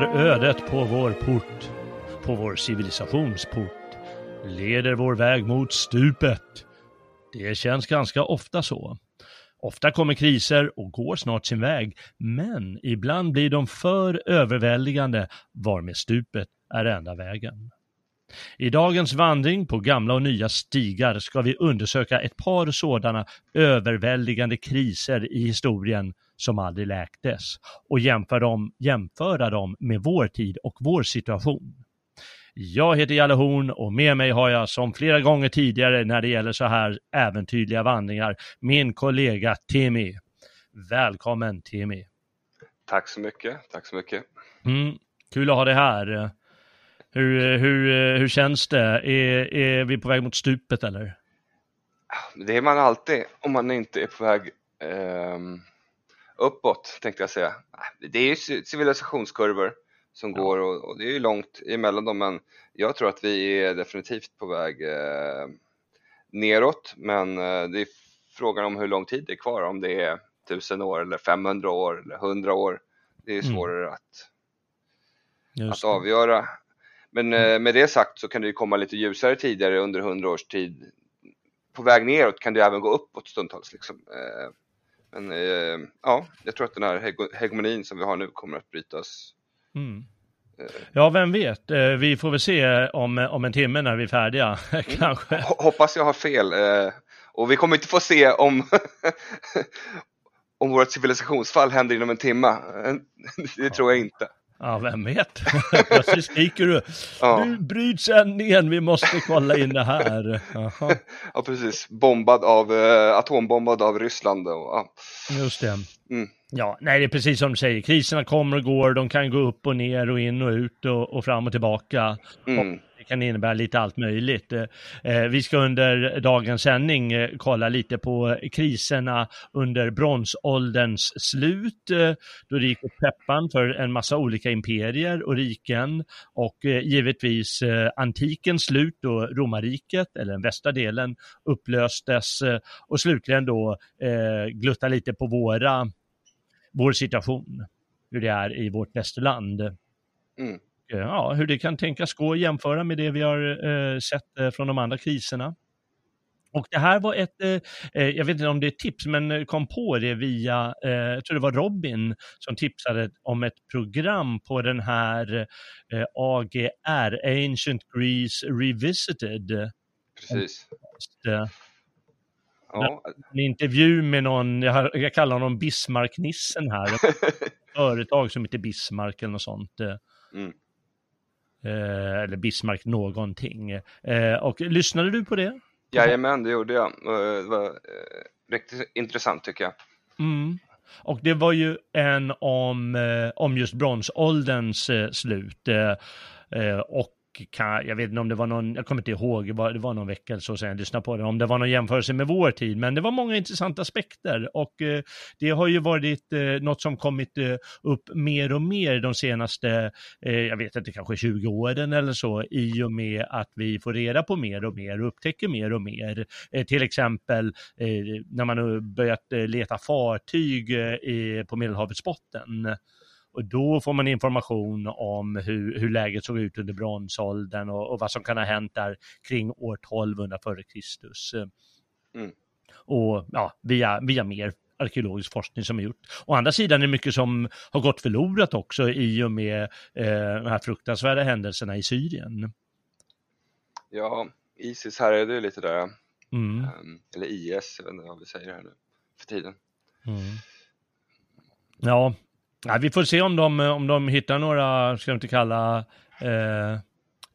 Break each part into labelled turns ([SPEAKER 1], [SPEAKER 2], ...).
[SPEAKER 1] Bankar ödet på vår port, på vår civilisationsport, leder vår väg mot stupet. Det känns ganska ofta så. Ofta kommer kriser och går snart sin väg, men ibland blir de för överväldigande varmed stupet är enda vägen. I dagens vandring på gamla och nya stigar ska vi undersöka ett par sådana överväldigande kriser i historien som aldrig läktes och jämföra dem, jämföra dem med vår tid och vår situation. Jag heter Jalle Horn och med mig har jag som flera gånger tidigare när det gäller så här äventyrliga vandringar min kollega Timmy. Välkommen Timmy.
[SPEAKER 2] Tack så mycket. Tack så mycket.
[SPEAKER 1] Mm, kul att ha dig här. Hur, hur, hur känns det? Är, är vi på väg mot stupet eller?
[SPEAKER 2] Det är man alltid om man inte är på väg ehm, uppåt tänkte jag säga. Det är ju ci- civilisationskurvor som
[SPEAKER 1] Ja.
[SPEAKER 2] går och, och det är ju långt emellan dem men jag tror att vi är definitivt på väg eh, neråt men eh, det är frågan om hur lång tid det är kvar, om det är 1000 år eller 500 år eller 100 år. Det är
[SPEAKER 1] Mm.
[SPEAKER 2] svårare att,
[SPEAKER 1] Just
[SPEAKER 2] att
[SPEAKER 1] det.
[SPEAKER 2] avgöra. Men eh, med det sagt så kan det ju komma lite ljusare tidigare under 100 års tid. På väg neråt kan det även gå uppåt stundtals. Liksom. Eh, men eh, ja, jag tror att den här hegemonin som vi har nu kommer att brytas.
[SPEAKER 1] Mm. Ja, vem vet? Vi får väl se om, om en timme när vi är färdiga, kanske.
[SPEAKER 2] ho- hoppas jag har fel. Och vi kommer inte få se om, om vårt civilisationsfall händer inom en timme. Det tror jag inte.
[SPEAKER 1] Ja, vem vet? Plötsligt skriker du.
[SPEAKER 2] Ja.
[SPEAKER 1] Nu bryts sändningen, vi måste kolla in det här. Jaha,
[SPEAKER 2] Ja, precis. Bombad av, eh, atombombad av Ryssland. Och, ja.
[SPEAKER 1] just det.
[SPEAKER 2] Mm.
[SPEAKER 1] Ja, nej, det är precis som du säger. Kriserna kommer och går, de kan gå upp och ner och in och ut och, och fram och tillbaka.
[SPEAKER 2] Mm.
[SPEAKER 1] Det kan innebära lite allt möjligt. Eh, eh, vi ska under dagens sändning eh, kolla lite på kriserna under bronsålderns slut, då det gick åt peppan för en massa olika imperier och riken och givetvis antikens slut då romarriket, eller den västra delen, upplöstes och slutligen då glutta lite på våra, vår situation, hur det är i vårt västerland
[SPEAKER 2] Mm
[SPEAKER 1] eh, ja, hur det kan tänkas gå att jämföra med det vi har eh, sett eh, från de andra kriserna. Och det här var ett, eh, eh, jag vet inte om det är tips, men kom på det via, eh, jag tror det var Robin som tipsade om ett program på den här eh, AGR, Ancient Greece Revisited.
[SPEAKER 2] Precis. Ja.
[SPEAKER 1] En intervju med någon, jag, jag kallar honom Bismarck-nissen här, ett företag som heter Bismarck eller något sånt.
[SPEAKER 2] Mm.
[SPEAKER 1] Eh, eller Bismarck någonting. Eh, och lyssnade du på det?
[SPEAKER 2] Jajamän, det gjorde jag. Eh, Det var eh, riktigt intressant tycker jag.
[SPEAKER 1] Mm. Och det var ju en om, eh, om just bronsålderns slut. Och och kan, jag vet inte om det var någon, jag kommer inte ihåg, det var, det var någon vecka eller så sen jag lyssnade på det, om det var någon jämförelse med vår tid, men det var många intressanta aspekter och eh, det har ju varit eh, något som kommit eh, upp mer och mer de senaste, eh, jag vet inte, kanske 20 åren eller så, i och med att vi får reda på mer och mer och upptäcker mer och mer. Eh, till exempel eh, när man har börjat eh, leta fartyg på Medelhavets botten och då får man information om hur, hur läget såg ut under bronsåldern och, och vad som kan ha hänt där kring år 1200 f.Kr. Mm. Och ja, via, via mer arkeologisk forskning som är gjort. Å andra sidan är det mycket som har gått förlorat också i och med eh, de här fruktansvärda händelserna i Syrien.
[SPEAKER 2] Ja, Isis här är det lite där, mm. um, eller IS, jag vet inte vad vi säger här nu för tiden. Mm.
[SPEAKER 1] Ja, Ja, vi får se om de, om de hittar några, ska jag inte kalla, eh,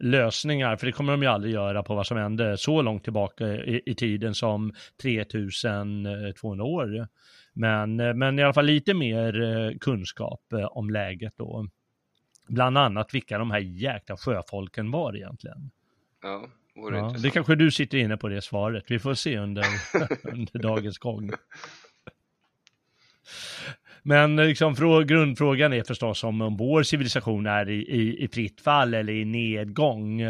[SPEAKER 1] lösningar, för det kommer de ju aldrig göra på vad som hände så långt tillbaka i, i tiden som 3200 år. Men, men i alla fall lite mer eh, kunskap eh, om läget då. Bland annat vilka de här jäkla sjöfolken var egentligen.
[SPEAKER 2] Ja,
[SPEAKER 1] ja, det kanske du sitter inne på det svaret. Vi får se under, under dagens gång. Men eh, liksom, grundfrågan är förstås om, om vår civilisation är i, i, i fritt fall eller i nedgång.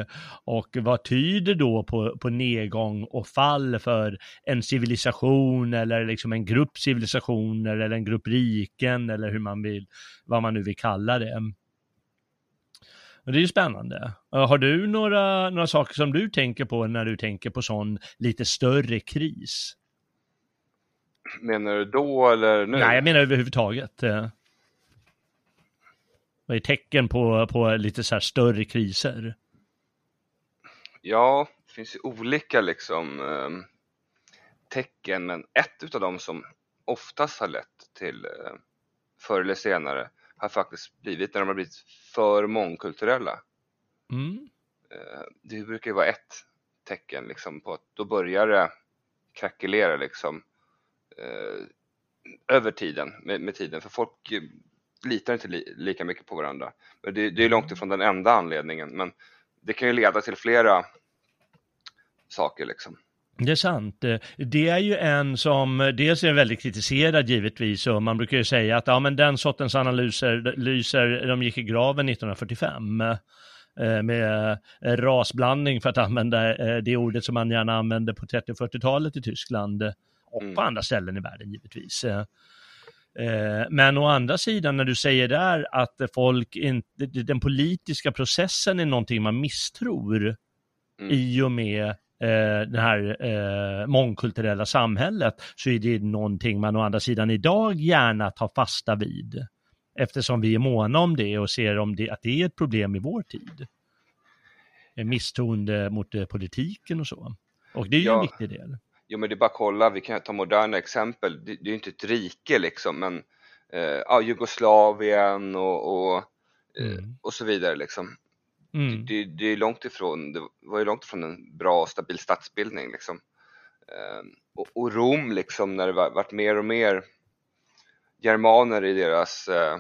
[SPEAKER 1] Och vad tyder då på, på nedgång och fall för en civilisation eller liksom en grupp civilisationer eller en grupp riken eller hur man vill, vad man nu vill kalla det. Och det är ju spännande. Eh, har du några, några saker som du tänker på när du tänker på sån lite större kris?
[SPEAKER 2] Menar du då eller nu?
[SPEAKER 1] Nej, jag menar överhuvudtaget. Eh. Vad är tecken på, på lite så här större kriser?
[SPEAKER 2] Ja, det finns ju olika liksom eh, tecken, men ett utav dem som oftast har lett till eh, förr eller senare har faktiskt blivit när de har blivit för mångkulturella. Mm. Eh, det brukar ju vara ett tecken liksom på att då börjar det krackelera liksom Eh, över tiden, med, med, tiden, för folk eh, litar inte li, lika mycket på varandra. Men det, det är långt ifrån den enda anledningen, men det kan ju leda till flera saker liksom.
[SPEAKER 1] Det är sant. Det är ju en som dels är väldigt kritiserad givetvis och man brukar ju säga att ja, men den sortens analyser lyser, de gick i graven 1945 eh, med rasblandning för att använda det ordet som man gärna använde på 30 och 40-talet i Tyskland och mm. på andra ställen i världen givetvis. Eh, eh, men å andra sidan när du säger där att folk inte, den politiska processen är någonting man misstror mm. i och med eh, det här mångkulturella samhället så är det någonting man å andra sidan idag gärna tar fasta vid. Eftersom vi är måna om det och ser om det, att det är ett problem i vår tid. Misstroende mot politiken och så. Och det är ju ja. en viktig del.
[SPEAKER 2] Jo men det är bara att kolla, vi kan ta moderna exempel, det, det är ju inte ett rike liksom men eh, ja, Jugoslavien och, och, eh, mm. och så vidare liksom. Mm. Det, det, är långt ifrån, det var ju långt ifrån en bra och stabil statsbildning liksom. Eh, och, och, Rom liksom när det var, varit mer och mer germaner i deras eh,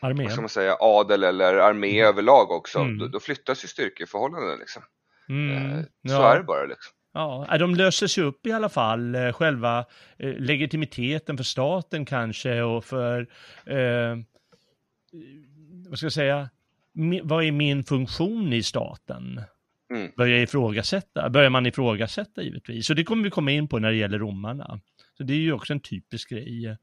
[SPEAKER 1] armé.
[SPEAKER 2] Vad ska man säga, adel eller armé mm. överlag också, mm. då, då flyttas ju styrkeförhållandena liksom. Mm, eh, så ja. är det bara liksom.
[SPEAKER 1] Ja, de löser sig upp i alla fall, eh, själva eh, legitimiteten för staten kanske och för, eh, vad ska jag säga, vad är min funktion i staten? Mm. Börjar, ifrågasätta, börjar man ifrågasätta givetvis. Och det kommer vi komma in på när det gäller romarna. Så det är ju också en typisk grej.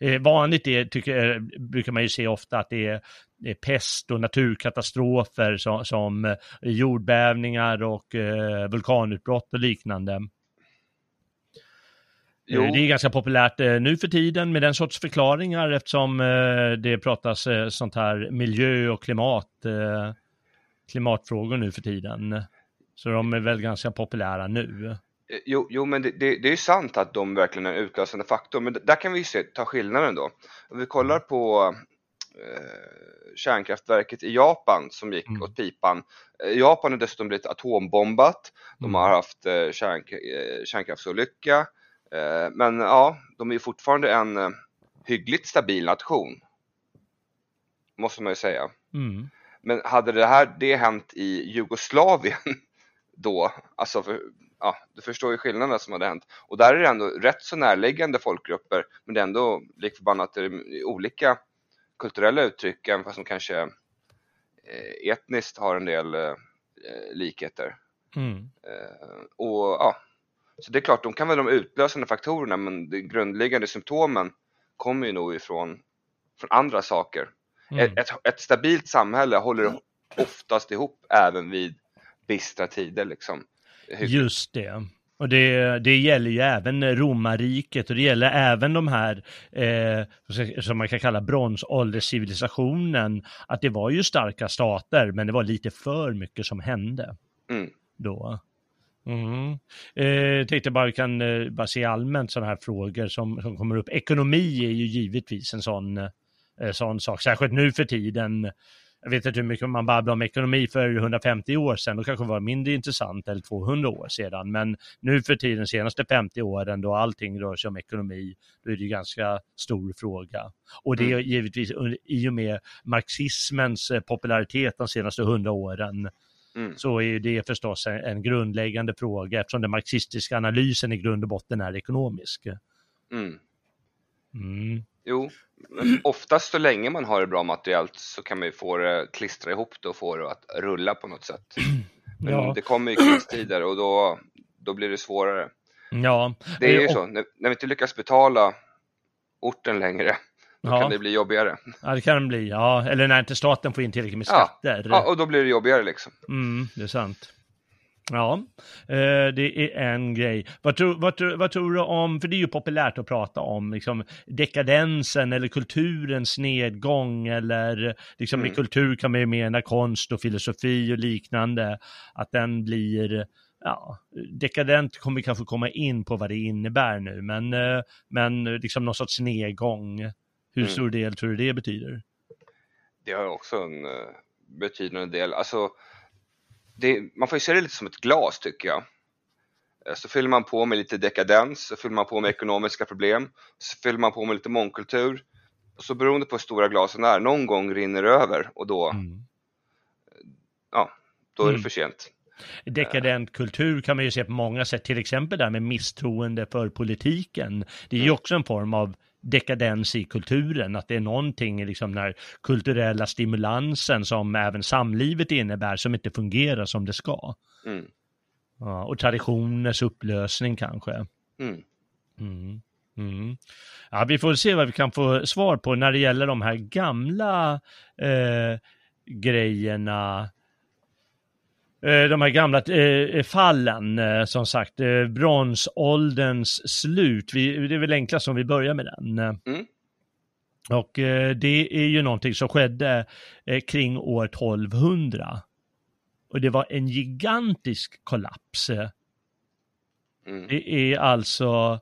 [SPEAKER 1] Eh, vanligt är, tycker, brukar man ju se ofta att det är, det är pest och naturkatastrofer som, som eh, jordbävningar och eh, vulkanutbrott och liknande. Jo. Eh, det är ganska populärt nu för tiden med den sorts förklaringar eftersom det pratas sånt här miljö och klimat, klimatfrågor nu för tiden. Så de är väl ganska populära nu.
[SPEAKER 2] Eh, jo, jo men det, det, det är sant att de verkligen är en utlösande faktor, men där kan vi se, ta skillnaden då. Om vi kollar på eh, kärnkraftverket i Japan som gick mm. åt pipan. Eh, Japan har dessutom blivit atombombat, de mm. har haft eh, kärn, eh, kärnkraftsolycka, eh, men ja, de är ju fortfarande en eh, hyggligt stabil nation. Måste man ju säga. Mm. Men hade det här det hänt i Jugoslavien då, alltså för, ja, du förstår ju skillnaderna som hade hänt. Och där är det ändå rätt så närliggande folkgrupper, men det är ändå lik förbannat olika kulturella uttryck, även fast de kanske eh, etniskt har en del eh, likheter. Mm. Eh, och ja, så det är klart, de kan vara de utlösande faktorerna, men de grundläggande symptomen kommer ju nog ifrån från andra saker. Mm. Ett, ett, stabilt samhälle håller oftast ihop även vid bistra tider liksom.
[SPEAKER 1] Just det. Och det, det gäller ju även romarriket och det gäller även de här, eh, som man kan kalla bronsålderscivilisationen, att det var ju starka stater, men det var lite för mycket som hände mm. då. Mm. Eh, tänkte bara vi kan eh, bara se allmänt sådana här frågor som, som kommer upp. Ekonomi är ju givetvis en sån, eh, sån sak, särskilt nu för tiden jag vet inte hur mycket man babblade om ekonomi för 150 år sedan, då kanske det var mindre intressant, eller 200 år sedan. Men nu för tiden, de senaste 50 åren, då allting rör sig om ekonomi, då är det ju ganska stor fråga. Och det är mm. givetvis i och med marxismens eh, popularitet de senaste 100 åren, Mm. så är det förstås en, en, grundläggande fråga eftersom den marxistiska analysen i grund och botten är ekonomisk. Mm.
[SPEAKER 2] Mm. Jo, oftast så länge man har det bra materiellt så kan man ju få det, klistra ihop det och få det att rulla på något sätt. Men ja. det kommer ju kristider och då, då blir det svårare.
[SPEAKER 1] Ja.
[SPEAKER 2] Det är ju så, när, när vi inte lyckas betala orten längre, då ja. kan det bli jobbigare.
[SPEAKER 1] Ja, det kan det bli, ja. Eller när inte staten får in tillräckligt med skatter.
[SPEAKER 2] Ja, ja och då blir det jobbigare liksom.
[SPEAKER 1] Mm, det är sant. Ja, eh, det är en grej. Vad tror, vad, tror, vad tror du om, för det är ju populärt att prata om liksom, dekadensen eller kulturens nedgång eller liksom mm. i kultur kan man ju mena konst och filosofi och liknande, att den blir ja, dekadent kommer kanske komma in på vad det innebär nu, men, eh, men liksom någon sorts nedgång. Hur mm. stor del tror du det betyder?
[SPEAKER 2] Det har också en uh, betydande del. Alltså, det, man får ju se det lite som ett glas tycker jag. Eh, så fyller man på med lite dekadens, så fyller man på med ekonomiska problem, så fyller man på med lite mångkultur. Och så beroende på hur stora glasen är, någon gång rinner det över och då, mm. ja, då är det mm. för sent.
[SPEAKER 1] Dekadent kultur kan man ju se på många sätt, till exempel där med misstroende för politiken. Det är ju mm. också en form av dekadens i kulturen, att det är någonting, liksom den här kulturella stimulansen som även samlivet innebär som inte fungerar som det ska. Mm. Ja, och traditioners upplösning kanske. Mm. Mm. mm. Ja, vi får se vad vi kan få svar på när det gäller de här gamla eh, grejerna de här gamla eh, fallen, eh, som sagt, bronsålderns slut. Vi, det är väl enklast om vi börjar med den. Mm. Och det är ju någonting som skedde kring år 1200. Och det var en gigantisk kollaps. Mm. Det är alltså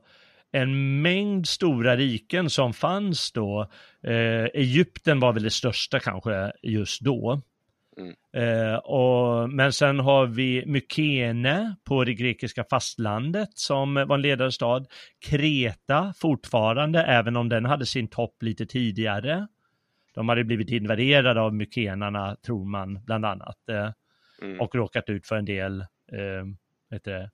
[SPEAKER 1] en mängd stora riken som fanns då. Egypten var väl det största kanske just då. Mm. Eh, och, men sen har vi Mykene på det grekiska fastlandet som var en ledande stad. Kreta fortfarande, även om den hade sin topp lite tidigare. De hade blivit invaderade av mykenarna, tror man, bland annat. Eh, mm. Och råkat ut för en del eh, det,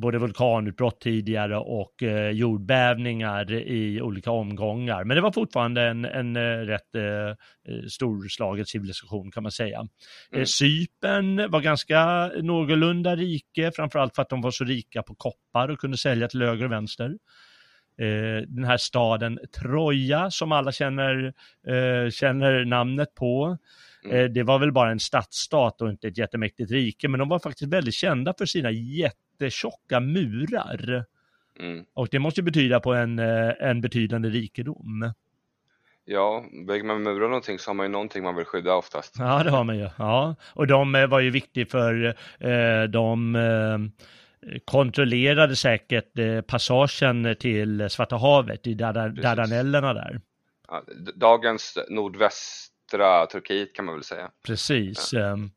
[SPEAKER 1] både vulkanutbrott tidigare och eh, jordbävningar i olika omgångar. Men det var fortfarande en, en eh, rätt eh, storslagen civilisation kan man säga. Eh, mm. Cypern var ganska någorlunda rike, framförallt för att de var så rika på koppar och kunde sälja till höger och vänster. Eh, den här staden Troja som alla känner, eh, känner namnet på. Mm. Det var väl bara en stadsstat och inte ett jättemäktigt rike, men de var faktiskt väldigt kända för sina jätte jättetjocka murar. Mm. Och det måste betyda på en, eh, en betydande rikedom.
[SPEAKER 2] Ja, bygger man murar någonting så har man ju någonting man vill skydda oftast.
[SPEAKER 1] Ja, det har man ju. Ja, och de eh, var ju viktiga för eh, de eh, kontrollerade säkert eh, passagen till Svarta havet i Dardanellerna där.
[SPEAKER 2] Dagens nordvästra Turkiet kan man väl säga.
[SPEAKER 1] Precis. Ja. Ehm,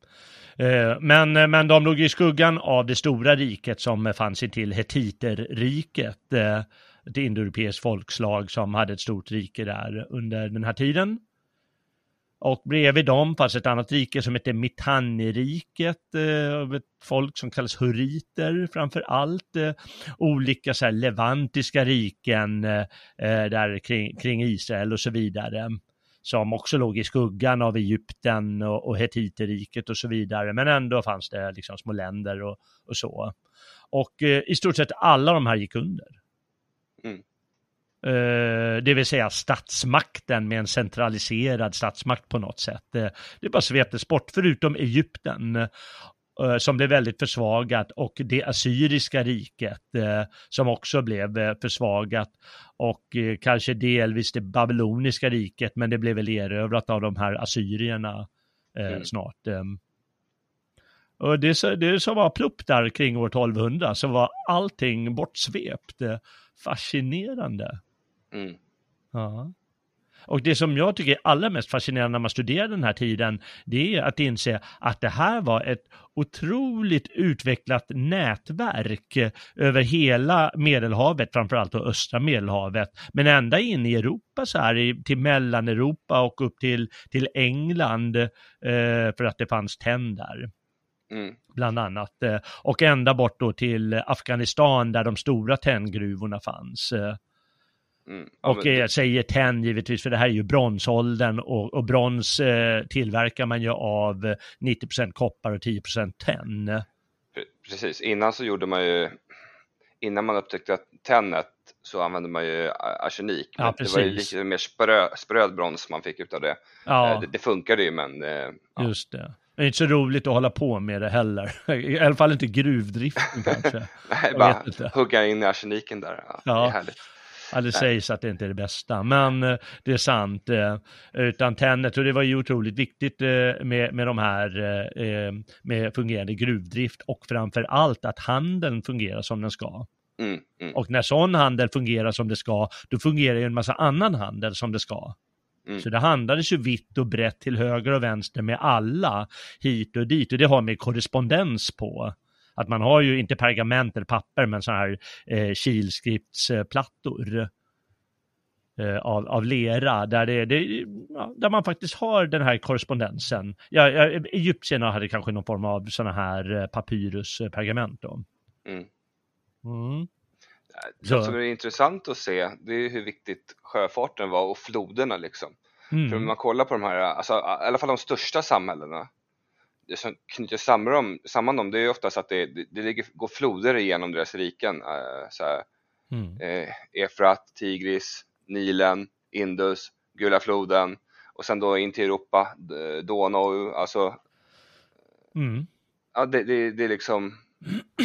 [SPEAKER 1] Eh, men, eh, men de låg i skuggan av det stora riket som fanns till Hetiterriket, eh, ett indoeuropeiskt folkslag som hade ett stort rike där under den här tiden. Och bredvid dem fanns ett annat rike som hette Mitanni-riket, eh, ett folk som kallas huriter framför allt. Eh, olika så levantiska riken eh, eh, där kring, kring, Israel och så vidare. Som också låg i skuggan av Egypten och, och Hetiterriket och så vidare. Men ändå fanns det liksom små länder och, och så. Och eh, i stort sett alla de här gick under. Mm. Eh, det vill säga statsmakten med en centraliserad statsmakt på något sätt. Eh, det bara sveptes bort, förutom Egypten som blev väldigt försvagat och det assyriska riket som också blev försvagat och kanske delvis det babyloniska riket men det blev väl erövrat av de här assyrierna mm. snart. Och det, det som var plupp där kring år 1200 så var allting bortsvept. Fascinerande. Mm. Ja. Och det som jag tycker är allra mest fascinerande när man studerar den här tiden, det är att inse att det här var ett otroligt utvecklat nätverk över hela Medelhavet, framförallt då östra Medelhavet, men ända in i Europa så här, till Mellaneuropa och upp till, till England, eh, för att det fanns tenn där. Mm. Bland annat. Eh, och ända bort då till Afghanistan där de stora tenngruvorna fanns. Eh, Mm. Och jag säger tenn givetvis, för det här är ju bronsåldern och, och brons eh, tillverkar man ju av 90% koppar och 10% tenn.
[SPEAKER 2] Precis, innan så gjorde man ju, innan man upptäckte att tennet så använde man ju arsenik. Ja, det var ju lite mer sprö, spröd brons man fick ut av det. Ja. Eh, det, det funkade ju men... Eh,
[SPEAKER 1] ja. Just det. Det är inte så roligt att hålla på med det heller. I alla fall inte gruvdriften kanske.
[SPEAKER 2] Nej, bara hugga in i arseniken där. Ja, ja. Det är härligt.
[SPEAKER 1] Ja, det sägs att det inte är det bästa, men eh, det är sant. Eh, utan Tennet, och det var ju otroligt viktigt eh, med, med de här med fungerande gruvdrift och framför allt att handeln fungerar som den ska. Mm, mm. Och när sån handel fungerar som det ska, då fungerar ju en massa annan handel som det ska. Mm. Så det handlades ju vitt och brett till höger och vänster med alla hit och dit och det har med korrespondens på. Att man har ju inte pergament eller papper men sådana här eh, kilskriftsplattor eh, av, av lera där, det, det ja, där man faktiskt har den här korrespondensen. Ja, Egyptierna hade kanske någon form av sådana här eh, papyruspergament då. Mm.
[SPEAKER 2] Mm. Det som är intressant att se det är hur viktigt sjöfarten var och floderna liksom. Mm. För om man kollar på de här, alltså, i alla fall de största samhällena det som knyter samman dem, samman dem det är oftast att det, det, det ligger, går floder igenom deras riken. Äh, så här, mm. eh, Efrat, Tigris, Nilen, Indus, Gula floden och sen då in till Europa, Donau, alltså mm. ja, det, det, det är liksom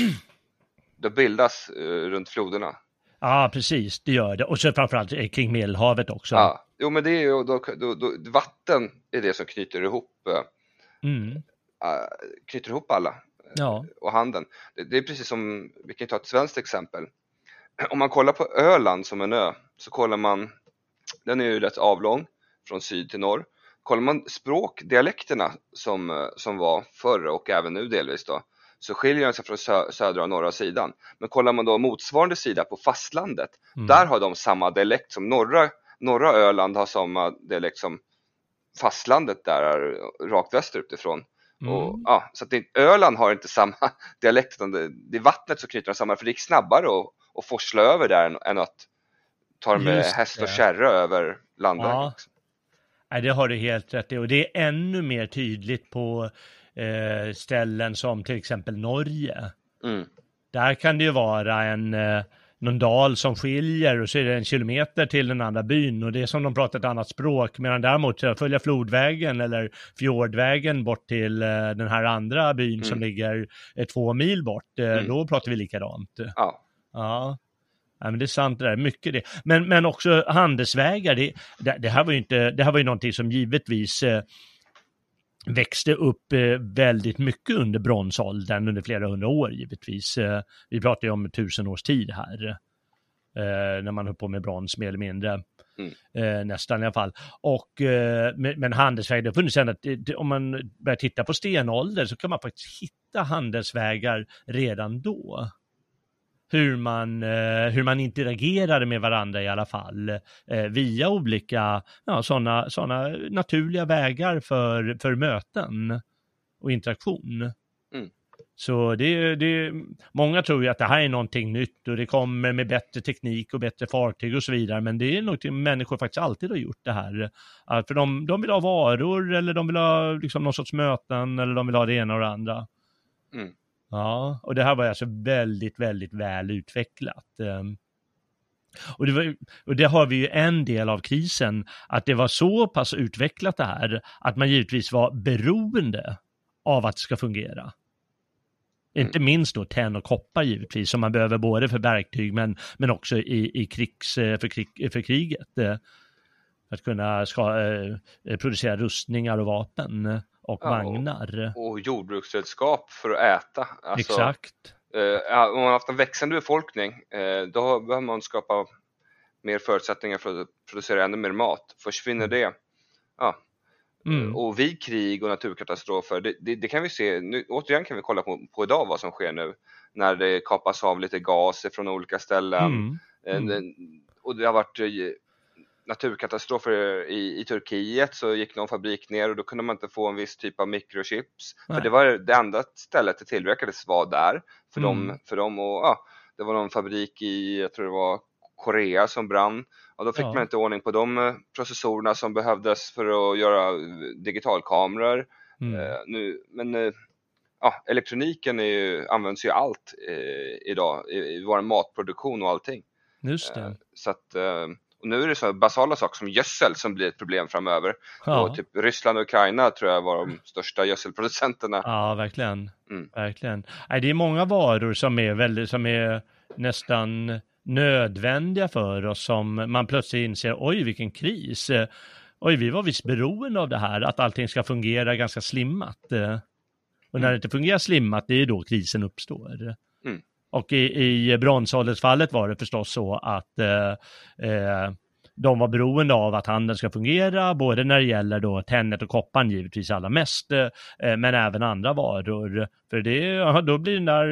[SPEAKER 2] det bildas uh, runt floderna.
[SPEAKER 1] Ja, precis, det gör det. Och så framförallt kring Medelhavet också.
[SPEAKER 2] Ja, jo men det är ju då, då, då, vatten är det som knyter ihop uh, mm. Äh, knyter ihop alla äh, ja. och handeln. Det, det, är precis som, vi kan ta ett svenskt exempel. Om man kollar på Öland som en ö så kollar man, den är ju rätt avlång från syd till norr. Kollar man språkdialekterna som, äh, som var förr och även nu delvis då, så skiljer den sig från sö södra och norra sidan. Men kollar man då motsvarande sida på fastlandet, mm. där har de samma dialekt som norra, norra Öland har samma dialekt som fastlandet där rakt västerut ifrån. Mm. Och, ja, så att det, Öland har inte samma dialekt, utan det, det är vattnet som knyter dem samman, för det gick snabbare att, att forsla över där än, än att ta dem med häst och kärra över landvägen. Ja.
[SPEAKER 1] Nej, det har du helt rätt i, och det är ännu mer tydligt på eh, ställen som till exempel Norge. Mm. Där kan det ju vara en eh, någon dal som skiljer och så är det en kilometer till den andra byn och det är som de pratar ett annat språk. Medan däremot att följa flodvägen eller fjordvägen bort till eh, den här andra byn mm. som ligger eh, två mil bort, eh, mm. då pratar vi likadant. Ja. Ja. Ja, men det är sant det där, mycket det. Men, men också handelsvägar, det, det, det, här var ju inte, det här var ju någonting som givetvis eh, växte upp eh, väldigt mycket under bronsåldern, under flera hundra år givetvis. Eh, vi pratar ju om tusen års tid här, eh, när man höll på med brons mer eller mindre. Mm. nästan i alla fall. Och, men handelsvägar, det har funnits ända, om man börjar titta på stenålder så kan man faktiskt hitta handelsvägar redan då. Hur man, eh, hur man interagerade med varandra i alla fall, eh, via olika ja, sådana såna naturliga vägar för, för möten och interaktion.
[SPEAKER 2] Mm.
[SPEAKER 1] Så det, det, många tror ju att det här är någonting nytt och det kommer med bättre teknik och bättre fartyg och så vidare, men det är någonting människor faktiskt alltid har gjort det här. För de, de vill ha varor eller de vill ha liksom någon sorts möten eller de vill ha det ena och det andra.
[SPEAKER 2] Mm.
[SPEAKER 1] Ja, och det här var alltså väldigt, väldigt väl utvecklat. Ehm, och det, var, och det har vi ju en del av krisen, att det var så pass utvecklat det här, att man givetvis var beroende av att det ska fungera. Mm. Inte minst då tenn och koppar givetvis, som man behöver både för verktyg men, men också i, i krigs, eh, för, krig, för kriget. Eh, att kunna ska, eh, producera rustningar och vapen och ja, vagnar.
[SPEAKER 2] Och, och jordbruksredskap för att äta.
[SPEAKER 1] Alltså, Exakt.
[SPEAKER 2] Eh, om man har haft en växande befolkning, eh, då behöver man skapa mer förutsättningar för att producera ännu mer mat. Försvinner mm. det, ja. Mm. Och vid krig och naturkatastrofer, det, det, det kan vi se, nu, återigen kan vi kolla på, på, idag vad som sker nu. När det kapas av lite gas från olika ställen. Mm. Mm. Och det har varit naturkatastrofer i, i Turkiet så gick någon fabrik ner och då kunde man inte få en viss typ av mikrochips. Nej. För det var det enda stället det tillverkades var där för, mm. dem, för dem och ja, det var någon fabrik i, jag tror det var Korea som brann och då fick ja. man inte ordning på de eh, processorerna som behövdes för att göra digitalkameror. Mm. Uh, nu, men uh, ja, elektroniken ju, används ju allt uh, idag i, i vår matproduktion och allting.
[SPEAKER 1] Just det.
[SPEAKER 2] så att och nu är det så basala saker som gödsel som blir ett problem framöver. Ja. Och typ Ryssland och Ukraina tror jag var de största gödselproducenterna.
[SPEAKER 1] Ja, verkligen. Mm. verkligen. Nej, det är många varor som är, väldigt, som är nästan nödvändiga för oss som man plötsligt inser, oj vilken kris. Oj, vi var visst beroende av det här, att allting ska fungera ganska slimmat. Och när mm. det inte fungerar slimmat, det är då krisen uppstår. Mm. Och i, i bronsåldersfallet var det förstås så att eh, eh, de var beroende av att handeln ska fungera, både när det gäller då tennet och kopparn givetvis allra mest, eh, men även andra varor. För det, då blir den där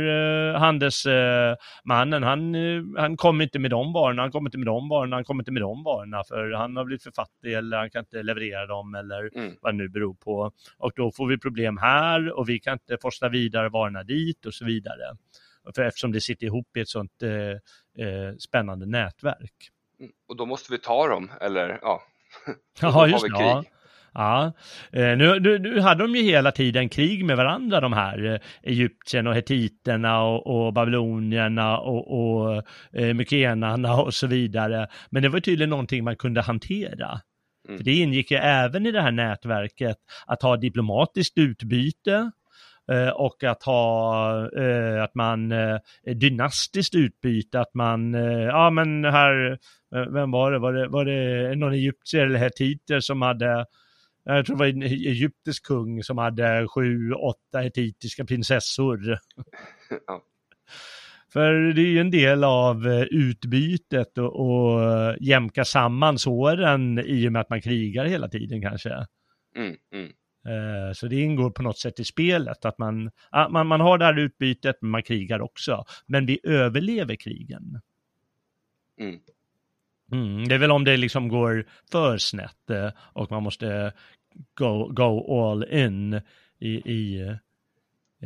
[SPEAKER 1] eh, handelsmannen, han, eh, han kommer inte med de varorna, han kommer inte med de varorna, han kommer inte med de varorna, för han har blivit för fattig eller han kan inte leverera dem eller mm. vad det nu beror på. Och då får vi problem här och vi kan inte forsla vidare varorna dit och så vidare. För eftersom det sitter ihop i ett sånt eh, eh, spännande nätverk.
[SPEAKER 2] Mm, och då måste vi ta dem, eller ja.
[SPEAKER 1] Ja, just det. Ja. Ja, eh, nu, nu, nu, hade de ju hela tiden krig med varandra de här eh, Egyptierna och hetiterna och, och babylonierna och, och eh, mykenarna och så vidare. Men det var tydligen någonting man kunde hantera. Mm. För det ingick ju även i det här nätverket att ha diplomatiskt utbyte och att ha, eh, att man, eh, dynastiskt utbyte, att man, ja men här, vem var det, var det, var det någon egyptier eller hetiter som hade jag tror det var en egyptisk kung som hade sju, åtta hetitiska prinsessor. Ja. För det är ju en del av utbytet och, och jämka samman såren i och med att man krigar hela tiden kanske. Mm, mm. Eh, så det ingår på något sätt i spelet, att man, man, man har det här utbytet, men man krigar också. Men vi överlever krigen. Mm. Mm, det är väl om det liksom går för snett eh, och man måste go, go all in i, i, Eh,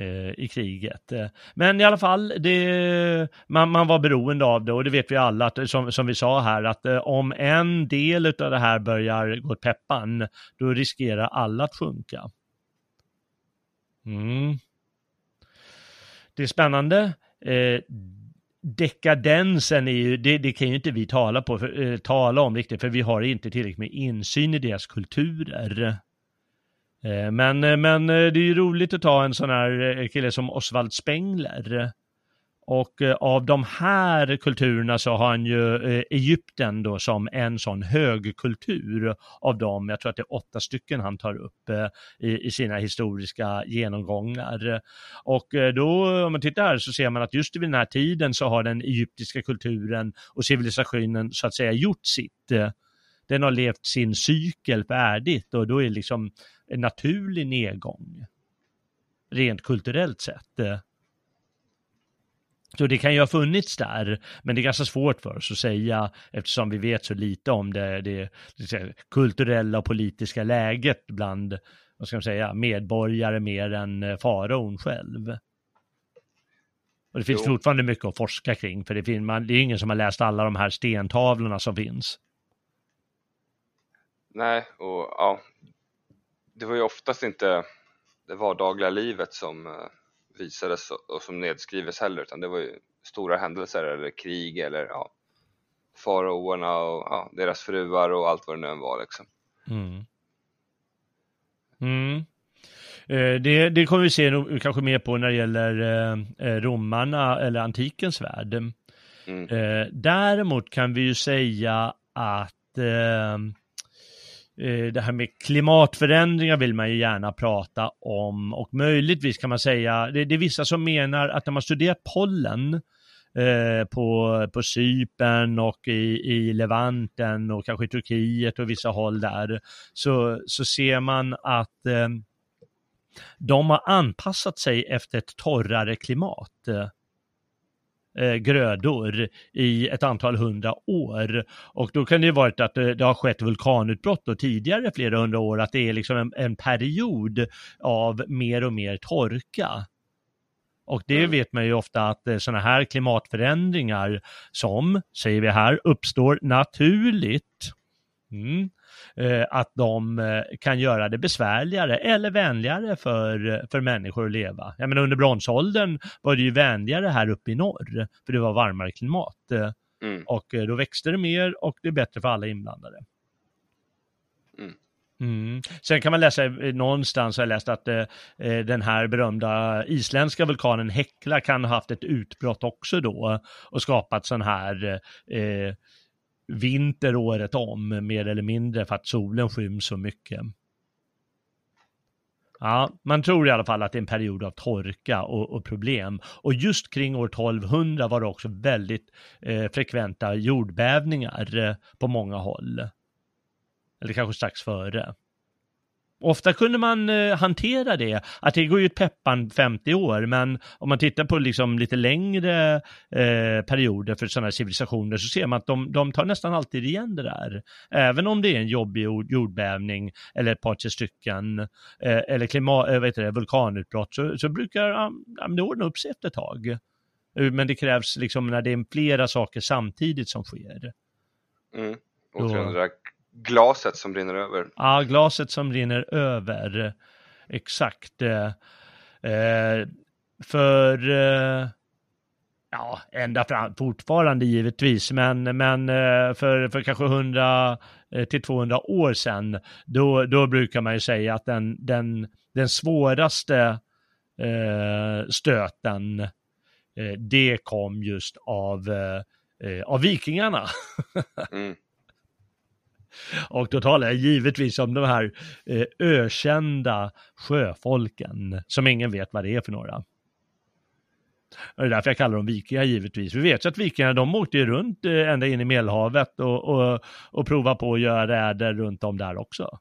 [SPEAKER 1] Eh, i kriget. Eh, men i alla fall, det, man, man, var beroende av det och det vet vi alla, att, som, som vi sa här, att eh, om en del av det här börjar gå åt peppan, då riskerar alla att sjunka. Mm. Det är spännande. Eh, dekadensen är ju, det, det, kan ju inte vi tala, på, för, eh, tala om riktigt, för vi har inte tillräckligt med insyn i deras kulturer. Eh, men, eh, men eh, det är ju roligt att ta en sån här kille som Oswald Spengler. Och av de här kulturerna så har han ju Egypten då som en sån högkultur av dem. Jag tror att det är åtta stycken han tar upp i, i sina historiska genomgångar. Och då, om man tittar här så ser man att just vid den här tiden så har den egyptiska kulturen och civilisationen så att säga gjort sitt. Den har levt sin cykel färdigt och då är liksom en naturlig nedgång. Rent kulturellt sett. Så det kan ju ha funnits där, men det är ganska svårt för oss att säga eftersom vi vet så lite om det, det, det kulturella och politiska läget bland, vad ska man säga, medborgare mer än eh, faraon själv. Och det finns jo. fortfarande mycket att forska kring, för det, finns, man, det är ingen som har läst alla de här stentavlorna som finns.
[SPEAKER 2] Nej, och ja, det var ju oftast inte det vardagliga livet som eh, visades och som nedskrivs heller, utan det var ju stora händelser eller krig eller ja, faraoerna och ja, deras fruar och allt vad det nu än var liksom.
[SPEAKER 1] Mm. Mm. Eh, det, det kommer vi se kanske mer på när det gäller eh, romarna eller antikens värld. Mm. Däremot kan vi ju säga att Eh, det här med klimatförändringar vill man ju gärna prata om. Och möjligtvis kan man säga, det, det är vissa som menar att när man studerar pollen eh, på, på Cypern och i, i Levanten och kanske i Turkiet och vissa håll där, så, så ser man att eh, de har anpassat sig efter ett torrare klimat eh, grödor i ett antal hundra år. Och då kan det ju varit att det, har skett vulkanutbrott då tidigare flera hundra år, att det är liksom en, en period av mer och mer torka. Och det mm. vet man ju ofta att eh, sådana här klimatförändringar som, säger vi här, uppstår naturligt. Mm. Eh, att de eh, kan göra det besvärligare eller vänligare för, för människor att leva. Jag menar under bronsåldern var det ju vänligare här uppe i norr, för det var varmare klimat. Mm. Och då växte det mer och det är bättre för alla inblandade. Mm. Mm. Sen kan man läsa någonstans, har jag läst att eh, den här berömda isländska vulkanen Hekla kan ha haft ett utbrott också då och skapat sån här eh, vinter året om mer eller mindre för att solen skyms så mycket. Ja, man tror i alla fall att det är en period av torka och, och problem. Och just kring år 1200 var det också väldigt eh, frekventa jordbävningar eh, på många håll. Eller kanske strax före. Ofta kunde man eh, hantera det, att det går ju ett peppan 50 år, men om man tittar på liksom lite längre eh, perioder för sådana civilisationer så ser man att de, de tar nästan alltid igen det där. Även om det är en jobbig jordbävning eller ett par tre stycken eh, eller klimat, äh, vet det, vulkanutbrott så, så brukar ja, det ordna upp sig efter ett tag. Eh, men det krävs liksom när det är flera saker samtidigt som sker.
[SPEAKER 2] Mm. Och Då glaset som rinner över.
[SPEAKER 1] Ja, glaset som rinner över. Exakt. Eh, för eh, ja, ända fram, fortfarande givetvis, men, men eh, för, för kanske 100 eh, till 200 år sedan, då, då brukar man ju säga att den, den, den svåraste eh, stöten, eh, det kom just av, eh, av vikingarna. mm. Och då talar jag givetvis om de här eh, ökända sjöfolken som ingen vet vad det är för några. Och det är därför jag kallar dem vikingar givetvis. Vi vet ju att vikingarna de åkte ju runt eh, ända in i Medelhavet och, och, och provade på att göra räder runt om där också.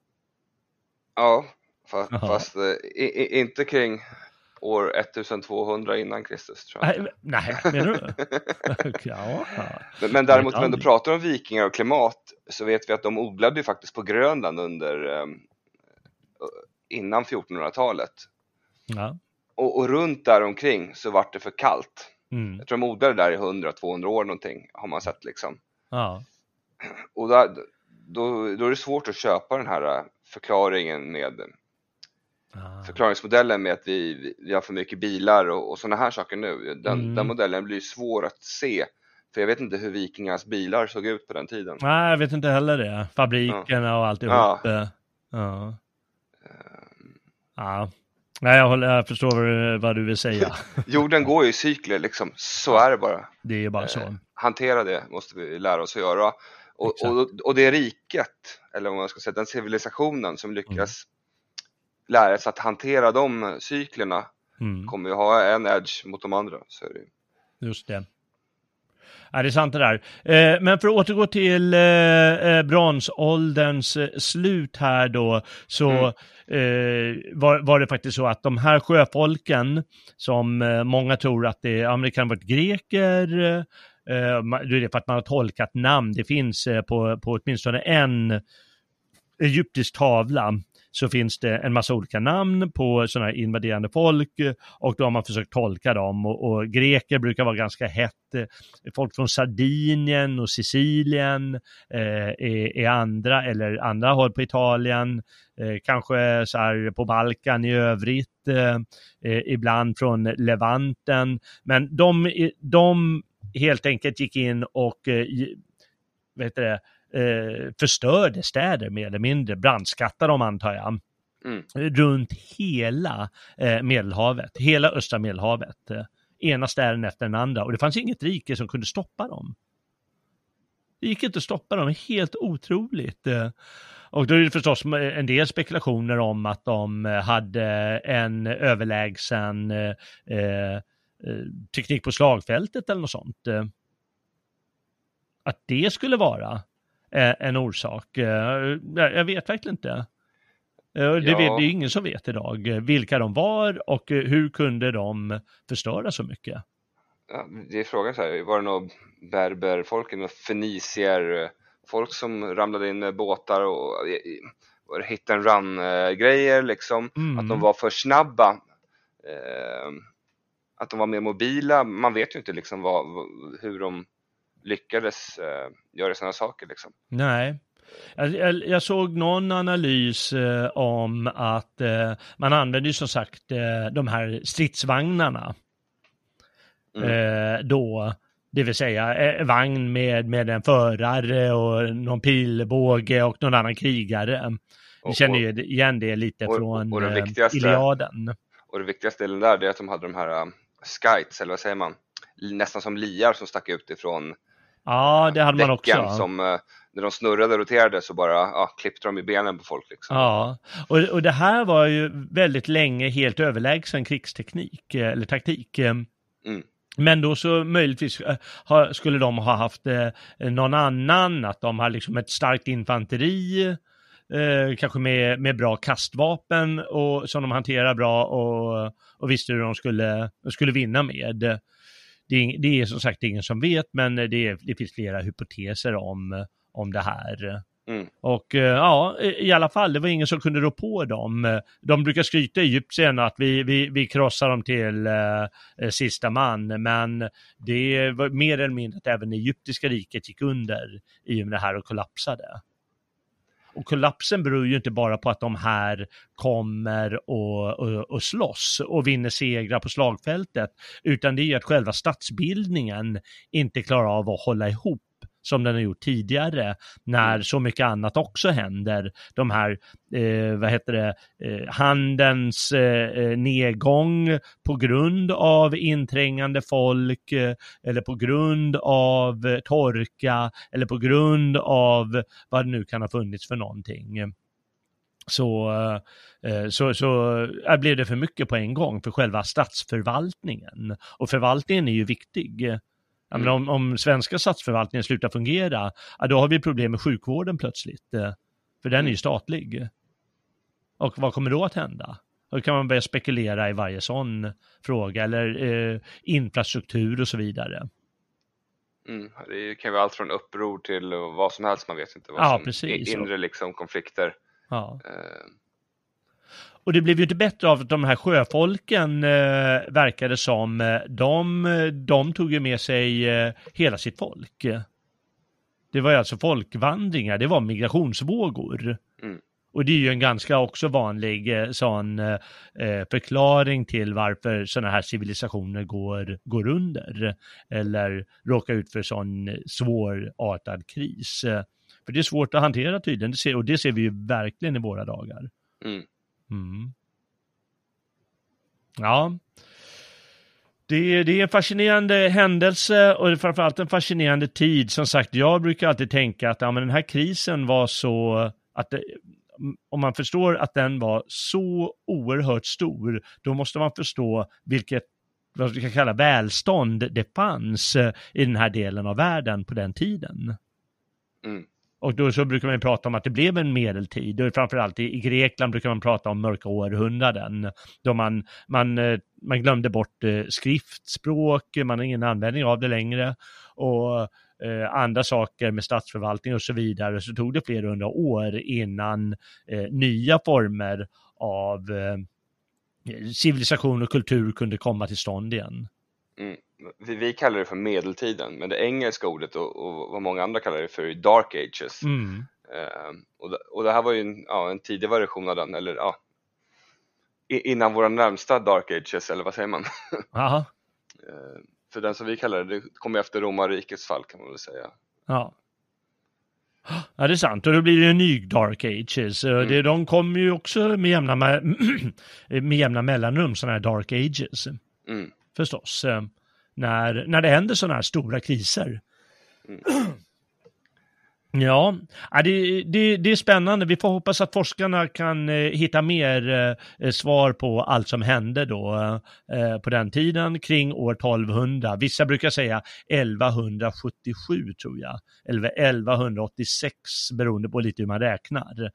[SPEAKER 2] Ja, fast, fast eh, i, inte kring år 1200 innan Kristus tror jag.
[SPEAKER 1] Nej, menar du?
[SPEAKER 2] ja. Men, men däremot när vi ändå pratar om vikingar och klimat så vet vi att de odlade ju faktiskt på Grönland under um, innan 1400-talet. Ja. Och, och, runt där omkring så vart det för kallt. Mm. Jag tror de odlade där i 100-200 år någonting har man sett liksom. Ja. Och där, då, då är det svårt att köpa den här förklaringen med Ah. Förklaringsmodellen med att vi, vi har för mycket bilar och, och sådana här saker nu, den, mm. den modellen blir svår att se. För jag vet inte hur vikingarnas bilar såg ut på den tiden.
[SPEAKER 1] Nej, jag vet inte heller det. Fabrikerna ja. och alltihop. Ja. Ja. Ja. Nej, jag, håller, jag förstår vad du, vad du vill säga.
[SPEAKER 2] Jorden går ju i cykler liksom, så är det bara.
[SPEAKER 1] Det är ju bara så. Eh,
[SPEAKER 2] hantera det måste vi lära oss att göra. Och, och, och det riket, eller vad man ska säga, den civilisationen som lyckas mm lära sig att hantera de cyklerna mm. kommer ju ha en edge mot de andra. Så är det.
[SPEAKER 1] Just det. Ja, det är sant det där. Eh, men för att återgå till eh, eh bronsålderns slut här då, så mm. eh, var, var, det faktiskt så att de här sjöfolken, som eh, många tror att det, ja, det kan ha varit greker, det är för att man har tolkat namn, det finns på, på åtminstone en egyptisk tavla så finns det en massa olika namn på sådana här invaderande folk eh, och då har man försökt tolka dem och, och greker brukar vara ganska hett. Eh, folk från Sardinien och Sicilien eh, är, är, andra eller andra håll på Italien. Eh, kanske så här på Balkan i övrigt, eh, eh ibland från Levanten. Men de, de helt enkelt gick in och eh, vet det, eh, förstörde städer mer eller mindre, brandskattade dem antar jag. Mm. runt hela eh, Medelhavet, hela östra Medelhavet. Eh, ena städen efter den andra och det fanns inget rike som kunde stoppa dem. Det gick inte att stoppa dem, helt otroligt. Eh. Och då är det förstås en del spekulationer om att de hade en överlägsen eh, eh teknik på slagfältet eller något sånt. Att det skulle vara en orsak. Eh, jag vet verkligen inte. Eh, det, ja. vet, det är ingen som vet idag vilka de var och hur kunde de förstöra så mycket.
[SPEAKER 2] Ja, det är frågan så här, var det några berberfolk, fenicier, folk som ramlade in med båtar och, och hit and run grejer liksom, mm. att de var för snabba. Eh, att de var mer mobila, man vet ju inte liksom vad, hur de lyckades eh, göra sådana saker liksom.
[SPEAKER 1] Nej. Jag, jag, jag, såg någon analys eh, om att eh, man använder ju som sagt eh, de här stridsvagnarna. Mm. Då, det vill säga vagn med, med en förare och någon pilbåge och någon annan krigare. Vi känner ju igen det lite och, från och Iliaden.
[SPEAKER 2] Och det viktigaste delen där är att de hade de här skites, eller vad säger man? Nästan som liar som stack ut ifrån
[SPEAKER 1] Ja, det hade man också.
[SPEAKER 2] Som, eh, när de snurrade och roterade så bara ja, klippte de i benen på folk. Liksom.
[SPEAKER 1] Ja, och, och det här var ju väldigt länge helt överlägsen krigsteknik eh, eller taktik. Eh. Mm. Men då så möjligtvis skulle de ha haft någon annan, att de har liksom ett starkt infanteri, eh, kanske med, med bra kastvapen och, som de hanterar bra och, och visste hur de skulle, skulle vinna med det är, det är som sagt ingen som vet, men det, är, det finns flera hypoteser om, om det här. Mm. Och eh, ja, i alla fall, det var ingen som kunde rå på dem. De brukar skryta i Egypten att vi, vi, vi krossar dem till eh, sista man, men det var mer eller mindre att även egyptiska riket gick under i och med det här och kollapsade. Och kollapsen beror ju inte bara på att de här kommer och, och, och slåss och vinner segrar på slagfältet, utan det är ju att själva statsbildningen inte klarar av att hålla ihop som den har gjort tidigare när mm. så mycket annat också händer. De här, eh, vad heter det, eh, handelns eh, eh, nedgång på grund av inträngande folk eh, eller på grund av eh, torka eller på grund av vad det nu kan ha funnits för någonting. Så, så, så blev det för mycket på en gång för själva statsförvaltningen. Och förvaltningen är ju viktig. Ja, men om, om svenska statsförvaltningen slutar fungera, ja, då har vi problem med sjukvården plötsligt. Eh, för den är ju mm. statlig. Och vad kommer då att hända? Då kan man börja spekulera i varje sån fråga, eller eh, infrastruktur och så vidare.
[SPEAKER 2] Mm, det kan vara allt från uppror till vad som helst, man vet inte vad ja, som precis. inre liksom, konflikter. Ja. Eh,
[SPEAKER 1] och det blev ju inte bättre av att de här sjöfolken eh, verkade som, eh, de, de tog ju med sig eh, hela sitt folk. Det var ju alltså folkvandringar, det var migrationsvågor. Mm. Och det är ju en ganska också vanlig eh, sån eh, förklaring till varför sådana här civilisationer går, går under eller råkar ut för sån svårartad kris. För det är svårt att hantera tydligen, det ser, och det ser vi ju verkligen i våra dagar. Mm. Mm. Ja. Det, det är en fascinerande händelse och det är framförallt en fascinerande tid. Som sagt, jag brukar alltid tänka att ja, men den här krisen var så att det, om man förstår att den var så oerhört stor, då måste man förstå vilket vad vi kan kalla välstånd det fanns eh, i den här delen av världen på den tiden.
[SPEAKER 2] Mm.
[SPEAKER 1] Och då så brukar man prata om att det blev en medeltid, och framförallt i, i Grekland brukar man prata om mörka århundraden, då man, man, eh, man glömde bort eh, skriftspråk, man har ingen användning av det längre, och eh, andra saker med statsförvaltning och så vidare, så tog det flera hundra år innan eh, nya former av eh, civilisation och kultur kunde komma till stånd igen.
[SPEAKER 2] Mm. Vi, vi kallar det för medeltiden, men det engelska ordet och, och vad många andra kallar det för är dark ages.
[SPEAKER 1] Mm.
[SPEAKER 2] Eh, och, det, och det här var ju en, ja, en tidig version av den, eller ja, innan våra närmsta dark ages, eller vad säger man?
[SPEAKER 1] Aha.
[SPEAKER 2] Eh, för den som vi kallar det, det kom ju efter romarrikets fall kan man väl säga.
[SPEAKER 1] Ja. Ja, det är sant. Och då blir det en ny Dark Ages. Mm. Det, de kommer ju också med jämna, me- med jämna mellanrum, sådana här Dark Ages.
[SPEAKER 2] Mm.
[SPEAKER 1] Förstås. När, när det händer sådana här stora kriser. Ja, ja, det, det, det är spännande. Vi får hoppas att forskarna kan eh, hitta mer eh, svar på allt som hände då eh, på den tiden kring år 1200. Vissa brukar säga 1177 tror jag, eller 1186 beroende på lite hur man räknar.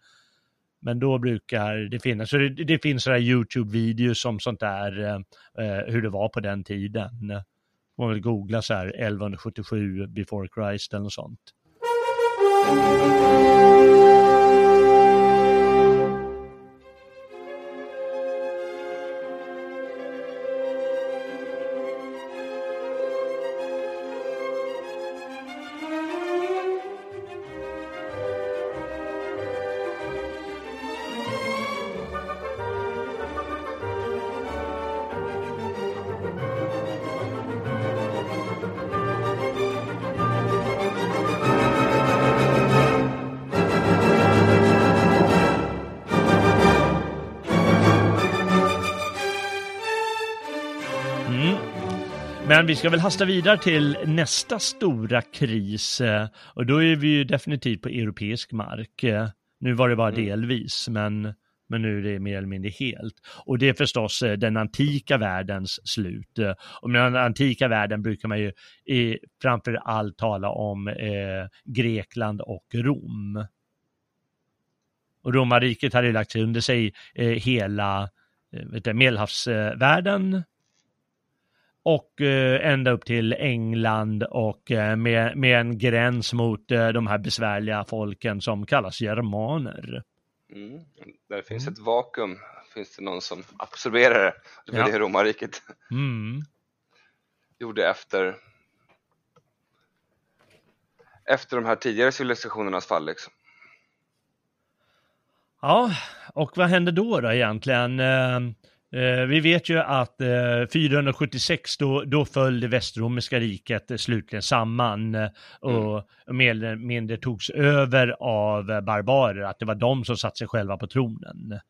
[SPEAKER 1] Men då brukar det finnas, så det, det finns sådana YouTube-videos som sånt där, hur det var på den tiden. Man vill googla så här 1177 before Christ eller något sånt. Vi ska väl hasta vidare till nästa stora kris eh, och då är vi ju definitivt på europeisk mark. Eh, Nu var det bara
[SPEAKER 2] Mm.
[SPEAKER 1] delvis, men, men nu är det mer eller mindre helt. Och det är förstås eh, den antika världens slut. Och med den antika världen brukar man ju eh, framför allt tala om eh, Grekland och Rom. Och romarriket hade ju lagt under sig eh, hela vet du, medelhavsvärlden och eh, ända upp till England och eh, med, med en gräns mot eh, de här besvärliga folken som kallas germaner.
[SPEAKER 2] Mm. Där finns ett vakuum, finns det någon som absorberar det. Det var
[SPEAKER 1] Ja.
[SPEAKER 2] det romarriket
[SPEAKER 1] Mm.
[SPEAKER 2] gjorde efter efter de här tidigare civilisationernas fall liksom.
[SPEAKER 1] Ja, och vad hände då då egentligen? Eh, vi vet ju att eh, 476 då, då föll det västromerska riket eh, slutligen samman eh, och mer eller mindre togs över av eh, barbarer, att det var de som satte sig själva på tronen.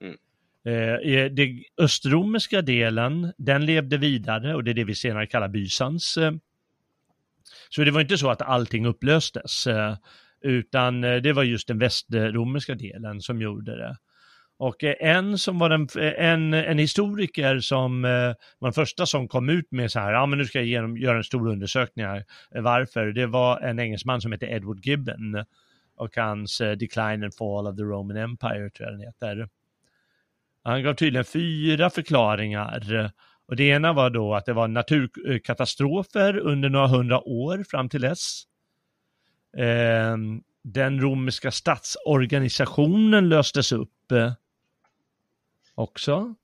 [SPEAKER 2] Mm.
[SPEAKER 1] Eh, den östromerska delen, den levde vidare och det är det vi senare kallar Bysans. Så det var inte så att allting upplöstes, utan det var just den västromerska delen som gjorde det. Och eh, en som var den, eh, en, en historiker som eh, var den första som kom ut med så här, ja men nu ska jag genom, göra en stor undersökning här. Eh, varför? Det var en engelsman som hette Edward Gibbon och hans eh, Decline and Fall of the Roman Empire tror jag den heter. Han gav tydligen fyra förklaringar. Och det ena var då att det var naturkatastrofer under några hundra år fram till dess. Eh, den romerska statsorganisationen löstes upp eh, också.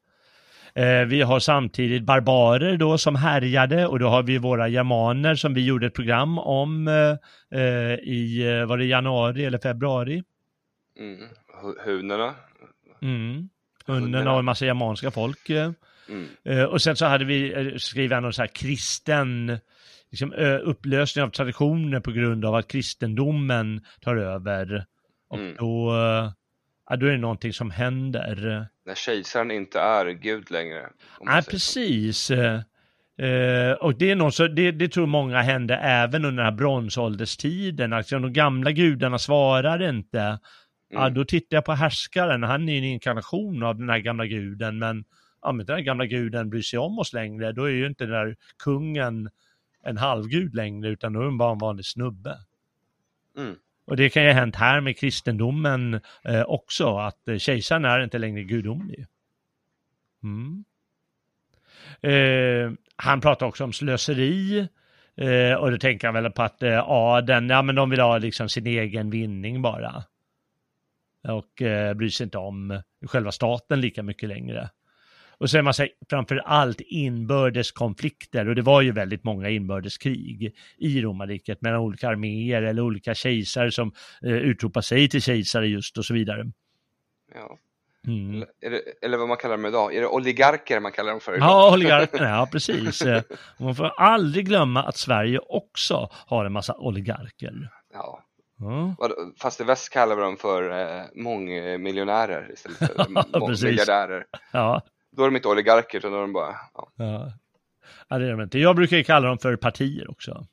[SPEAKER 1] Eh, vi har samtidigt barbarer då som härjade och då har vi våra germaner som vi gjorde ett program om eh, eh, i, var det januari eller februari?
[SPEAKER 2] Mm. Hu- Hunerna.
[SPEAKER 1] Mm. Hundarna och en massa germanska folk.
[SPEAKER 2] Mm.
[SPEAKER 1] Eh, och sen så hade vi, skrivit någon så här kristen, liksom, upplösning av traditioner på grund av att kristendomen tar över. Och
[SPEAKER 2] Mm.
[SPEAKER 1] då, ja, då är det någonting som händer.
[SPEAKER 2] När kejsaren inte är gud längre.
[SPEAKER 1] Nej, precis. Eh, och det är något så, det, det tror många hände även under den här bronsålderstiden. Alltså de gamla gudarna svarar inte. Ja,
[SPEAKER 2] Mm.
[SPEAKER 1] då tittar jag på härskaren, han är en inkarnation av den här gamla guden, men ja, men den där gamla guden bryr sig om oss längre, då är ju inte den där kungen en halvgud längre, utan då är han bara en vanlig snubbe.
[SPEAKER 2] Mm.
[SPEAKER 1] Och det kan ju ha hänt här med kristendomen eh, också, att eh, kejsaren är inte längre gudomlig. Mm. Eh, han pratar också om slöseri, eh, och då tänker han väl på att eh, adeln, ja men de vill ha liksom sin egen vinning bara. Och eh, bryr sig inte om själva staten lika mycket längre. Och så är man framför allt inbördeskonflikter och det var ju väldigt många inbördeskrig i romarriket mellan olika arméer eller olika kejsare som eh, utropar sig till kejsare just och så vidare.
[SPEAKER 2] Ja.
[SPEAKER 1] Mm.
[SPEAKER 2] Det, eller vad man kallar dem idag, är det oligarker man kallar dem för idag?
[SPEAKER 1] Ja, oligarkerna, ja precis. Man får aldrig glömma att Sverige också har en massa oligarker.
[SPEAKER 2] Ja. Vad- Fast i väst kallar vi dem för eh, mångmiljonärer istället för
[SPEAKER 1] Precis.
[SPEAKER 2] miljardärer.
[SPEAKER 1] ja,
[SPEAKER 2] Då är de inte oligarker utan då är de bara, ja.
[SPEAKER 1] ja. ja det är de inte. Jag brukar ju kalla dem för partier också.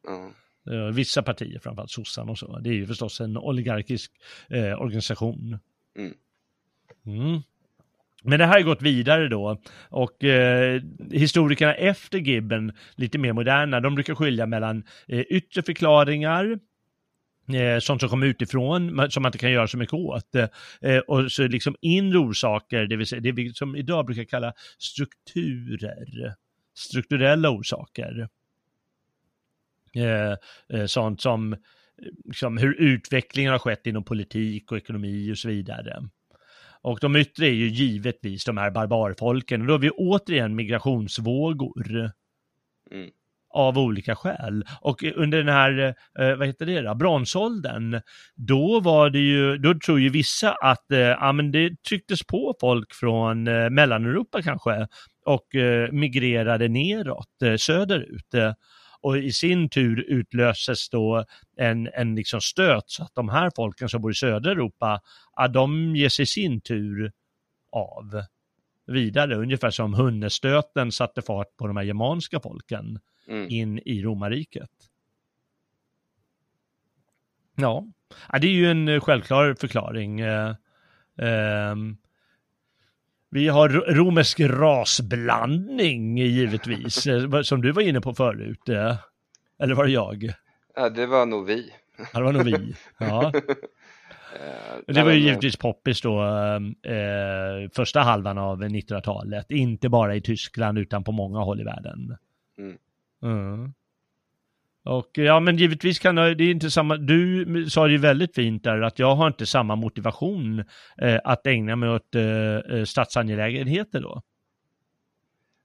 [SPEAKER 1] Eh, Vissa partier, framförallt sossarna och så. Det är ju förstås en oligarkisk eh, organisation.
[SPEAKER 2] Mm.
[SPEAKER 1] Mm. Men det här har gått vidare då och eh, historikerna efter Gibben, lite mer moderna, de brukar skilja mellan eh, yttre förklaringar, Eh, sånt som kommer utifrån, som man inte kan göra så mycket åt, eh, eh, och så liksom inre orsaker, det vill säga det vi som idag brukar kalla strukturer, strukturella orsaker. Eh, eh, sånt som liksom, hur utvecklingen har skett inom politik och ekonomi och så vidare. Och de yttre är ju givetvis de här barbarfolken och då har vi återigen migrationsvågor.
[SPEAKER 2] Mm.
[SPEAKER 1] Av olika skäl. Och eh, under den här, eh, vad heter det då, bronsåldern, då var det ju, då tror ju vissa att, eh, ja men det trycktes på folk från eh, Mellaneuropa kanske och eh, migrerade neråt, eh, söderut. Eh, och i sin tur utlöses då en, en liksom stöt så att de här folken som bor i södra Europa, ja, de ger sig i sin tur av vidare, ungefär som hunnestöten satte fart på de här germanska folken
[SPEAKER 2] Mm.
[SPEAKER 1] in i romarriket. Ja, ja det är ju en eh, självklar förklaring. Eh, ehm, vi har ro- romersk rasblandning givetvis, eh, som du var inne på förut. eh. Eller var det jag?
[SPEAKER 2] Ja, det var nog vi.
[SPEAKER 1] Ja, det var nog vi. Ja.
[SPEAKER 2] Eh,
[SPEAKER 1] Det var ju
[SPEAKER 2] eh,
[SPEAKER 1] givetvis poppis då eh, första halvan av 1900-talet. Inte bara i Tyskland utan på många håll i världen.
[SPEAKER 2] Mm.
[SPEAKER 1] Mm. Och ja, men givetvis kan det är inte samma, du sa det ju väldigt fint där att jag har inte samma motivation eh, att ägna mig åt eh, eh, statsangelägenheter då.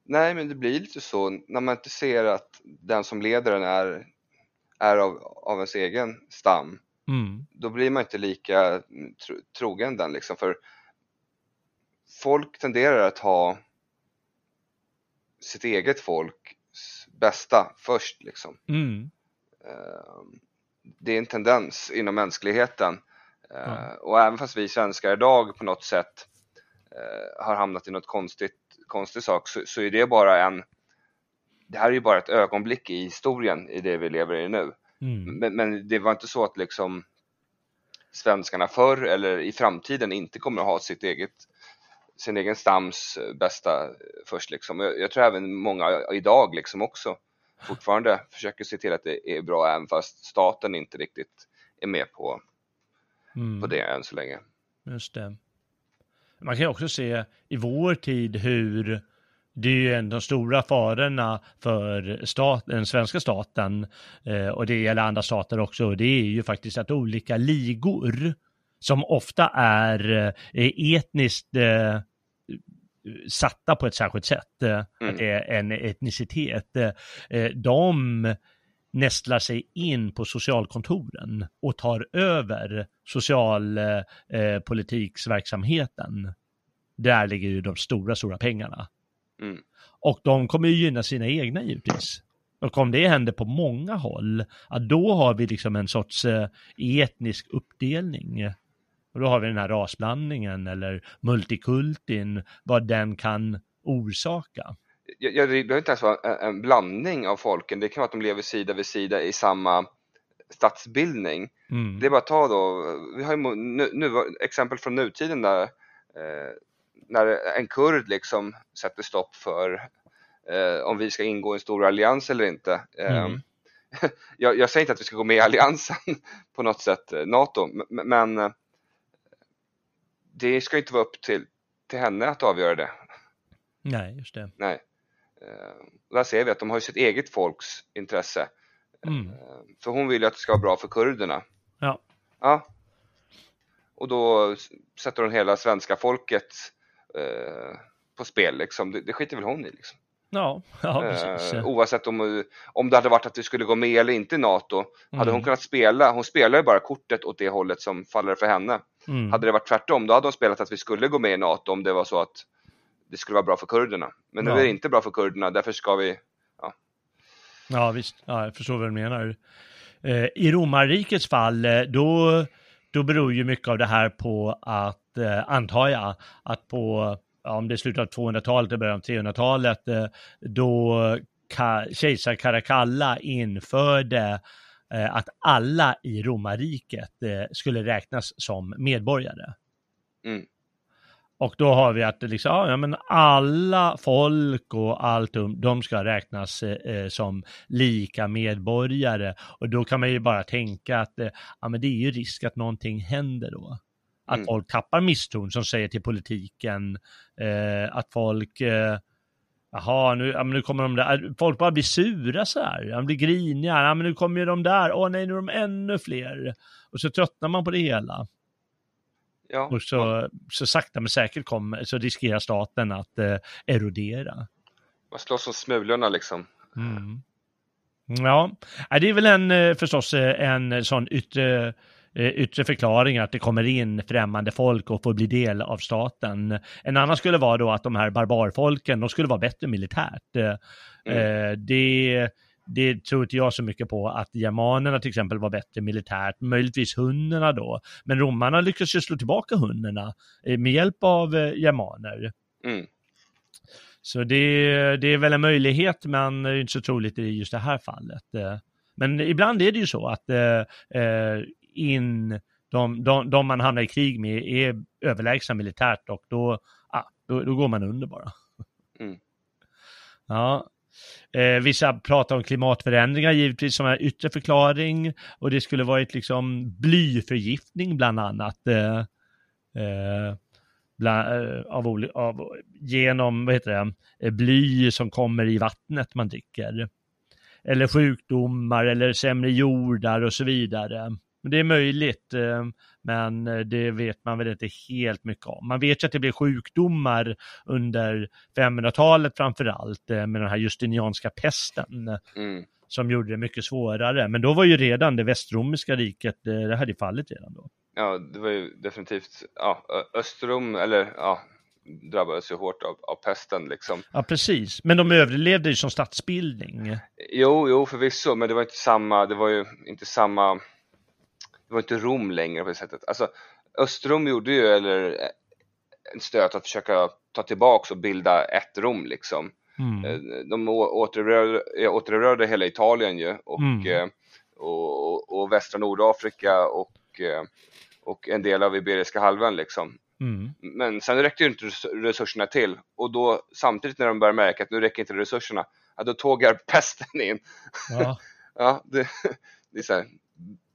[SPEAKER 2] Nej, men det blir lite så när man inte ser att den som leder den är, är av, av ens egen stam.
[SPEAKER 1] Mm.
[SPEAKER 2] Då blir man inte lika tro, trogen den liksom. För folk tenderar att ha sitt eget folks bästa först liksom.
[SPEAKER 1] Mm.
[SPEAKER 2] Eh, Det är en tendens inom mänskligheten.
[SPEAKER 1] Ja.
[SPEAKER 2] Och även fast vi svenskar idag på något sätt eh, har hamnat i något konstigt, konstig sak så, så är det bara en det här är ju bara ett ögonblick i historien i det vi lever i nu.
[SPEAKER 1] Mm.
[SPEAKER 2] Men, men det var inte så att liksom svenskarna förr eller i framtiden inte kommer att ha sitt eget sin egen stams eh, bästa först liksom. Jag, jag tror även många idag liksom också fortfarande försöker se till att det är bra även fast staten inte riktigt är med på,
[SPEAKER 1] Mm.
[SPEAKER 2] på det än så länge.
[SPEAKER 1] Just det. Man kan ju också se i vår tid hur det är ju en av de stora farorna för stat, den svenska staten eh, och det gäller andra stater också. och Det är ju faktiskt att olika ligor som ofta är eh, etniskt eh, satta på ett särskilt sätt, eh,
[SPEAKER 2] Mm.
[SPEAKER 1] att det är en etnicitet, de nästlar sig in på socialkontoren och tar över socialpolitiksverksamheten. Där ligger ju de stora, stora pengarna.
[SPEAKER 2] Mm.
[SPEAKER 1] Och de kommer ju gynna sina egna givetvis. Och om det händer på många håll, då har vi liksom en sorts etnisk uppdelning. Och då har vi den här rasblandningen eller multikultin, vad den kan orsaka.
[SPEAKER 2] Jag, det behöver inte ens vara en, blandning av folken, det kan vara att de lever sida vid sida i samma stadsbildning.
[SPEAKER 1] Mm.
[SPEAKER 2] Det är bara att ta då, vi har ju nu, nu, exempel från nutiden där eh, när en kurd liksom sätter stopp för eh, om vi ska ingå i en stor allians eller inte. Eh,
[SPEAKER 1] Mm.
[SPEAKER 2] jag, jag säger inte att vi ska gå med i alliansen på något sätt, eh, NATO, men, men eh, det ska inte vara upp till, till henne att avgöra det.
[SPEAKER 1] Nej, just det.
[SPEAKER 2] Nej. Eh, där ser vi att de har ju sitt eget folks intresse.
[SPEAKER 1] Mm.
[SPEAKER 2] Eh, För hon vill ju att det ska vara bra för kurderna.
[SPEAKER 1] Ja.
[SPEAKER 2] Ja. Och då sätter hon hela svenska folket eh, på spel liksom. Det, det skiter väl hon i liksom.
[SPEAKER 1] Ja, ja precis.
[SPEAKER 2] Eh, oavsett om, om det hade varit att vi skulle gå med eller inte i NATO. Hade
[SPEAKER 1] Mm.
[SPEAKER 2] hon kunnat spela, hon spelar ju bara kortet åt det hållet som faller för henne.
[SPEAKER 1] Mm.
[SPEAKER 2] Hade det varit tvärtom, då hade hon spelat att vi skulle gå med i NATO om det var så att det skulle vara bra för kurderna. Men nu
[SPEAKER 1] Ja.
[SPEAKER 2] är det inte bra för kurderna, därför ska vi
[SPEAKER 1] Ja, visst. Ja, jag förstår vad du menar. Eh, I romarrikets fall, eh, då, då beror ju mycket av det här på att, eh, antar jag, att på, ja, om det är slutet av 200-talet eller början av 300-talet, eh, då kejsar Caracalla införde att alla i romarriket eh, skulle räknas som medborgare.
[SPEAKER 2] Mm.
[SPEAKER 1] Och då har vi att liksom, ja, men alla folk och allt, de, ska räknas eh, som lika medborgare. Och då kan man ju bara tänka att eh, ja, men det är ju risk att någonting händer då. Att
[SPEAKER 2] Mm.
[SPEAKER 1] folk tappar misstron som säger till politiken, eh, att folk, eh, jaha, nu, ja, nu kommer de där, folk bara blir sura så här, de blir griniga, ja, men nu kommer ju de där, åh nej, nu är de ännu fler. Och så tröttnar man på det hela.
[SPEAKER 2] Ja,
[SPEAKER 1] Och så, så sakta men säkert kommer, så riskerar staten att eh, erodera.
[SPEAKER 2] man slåss om smulorna liksom.
[SPEAKER 1] Mm. Ja, det är väl en, eh, förstås eh, en sån yttre, yttre förklaring att det kommer in främmande folk och får bli del av staten. En annan skulle vara då att de här barbarfolken, de skulle vara bättre militärt. Eh,
[SPEAKER 2] Mm.
[SPEAKER 1] eh, Det, det tror inte jag så mycket på att germanerna till exempel var bättre militärt, möjligtvis hunnerna då. Men romarna lyckades ju slå tillbaka hunnerna eh, med hjälp av eh, germaner.
[SPEAKER 2] Mm.
[SPEAKER 1] Så det, det är väl en möjlighet, men det är inte så troligt i just det här fallet. Eh, Men ibland är det ju så att eh, eh, in, de, de, de man hamnar i krig med är överlägsna militärt och då, ah, då, då går man under bara.
[SPEAKER 2] Mm.
[SPEAKER 1] Ja. Eh, vissa pratar om klimatförändringar givetvis som en yttre förklaring och det skulle varit liksom blyförgiftning bland annat. Eh, eh, bland, eh, av, av, genom vad heter det, eh, bly som kommer i vattnet man dricker. Eller sjukdomar eller sämre jordar och så vidare. Men Det är möjligt, eh, men eh, det vet man väl inte helt mycket om. Man vet ju att det blev sjukdomar under 500-talet framför allt eh, med den här justinianska pesten eh,
[SPEAKER 2] Mm.
[SPEAKER 1] som gjorde det mycket svårare. Men då var ju redan det västromerska riket, det hade fallit redan då.
[SPEAKER 2] Ja, det var ju definitivt, ja, Östrom, eller ja, drabbades ju hårt av, av pesten liksom.
[SPEAKER 1] Ja, precis. Men de överlevde ju som statsbildning.
[SPEAKER 2] Jo, jo förvisso, men det var inte samma, det var ju inte samma, var inte Rom längre på det sättet. Alltså, Östrom gjorde ju, eller eh, en stöt att försöka ta tillbaks och bilda ett Rom liksom.
[SPEAKER 1] Mm.
[SPEAKER 2] Eh, De återerövrade, eh, återerövrade hela Italien ju och,
[SPEAKER 1] Mm.
[SPEAKER 2] och, och, och västra Nordafrika och, och en del av Iberiska halvön liksom.
[SPEAKER 1] Mm.
[SPEAKER 2] Men sen räckte ju inte res- resurserna till och då samtidigt när de började märka att nu räcker inte resurserna, ja, då tågar pesten in.
[SPEAKER 1] Ja.
[SPEAKER 2] Ja, det, det är så här